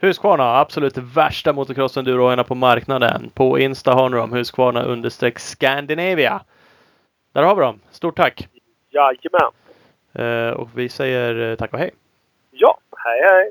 Husqvarna, absolut värsta motocross-endurohojarna på marknaden. På Insta har ni dem, Husqvarna understreck Scandinavia. Där har vi dem. Stort tack! Jajamän. Eh, och vi säger eh, tack och hej! Ja, hej hej.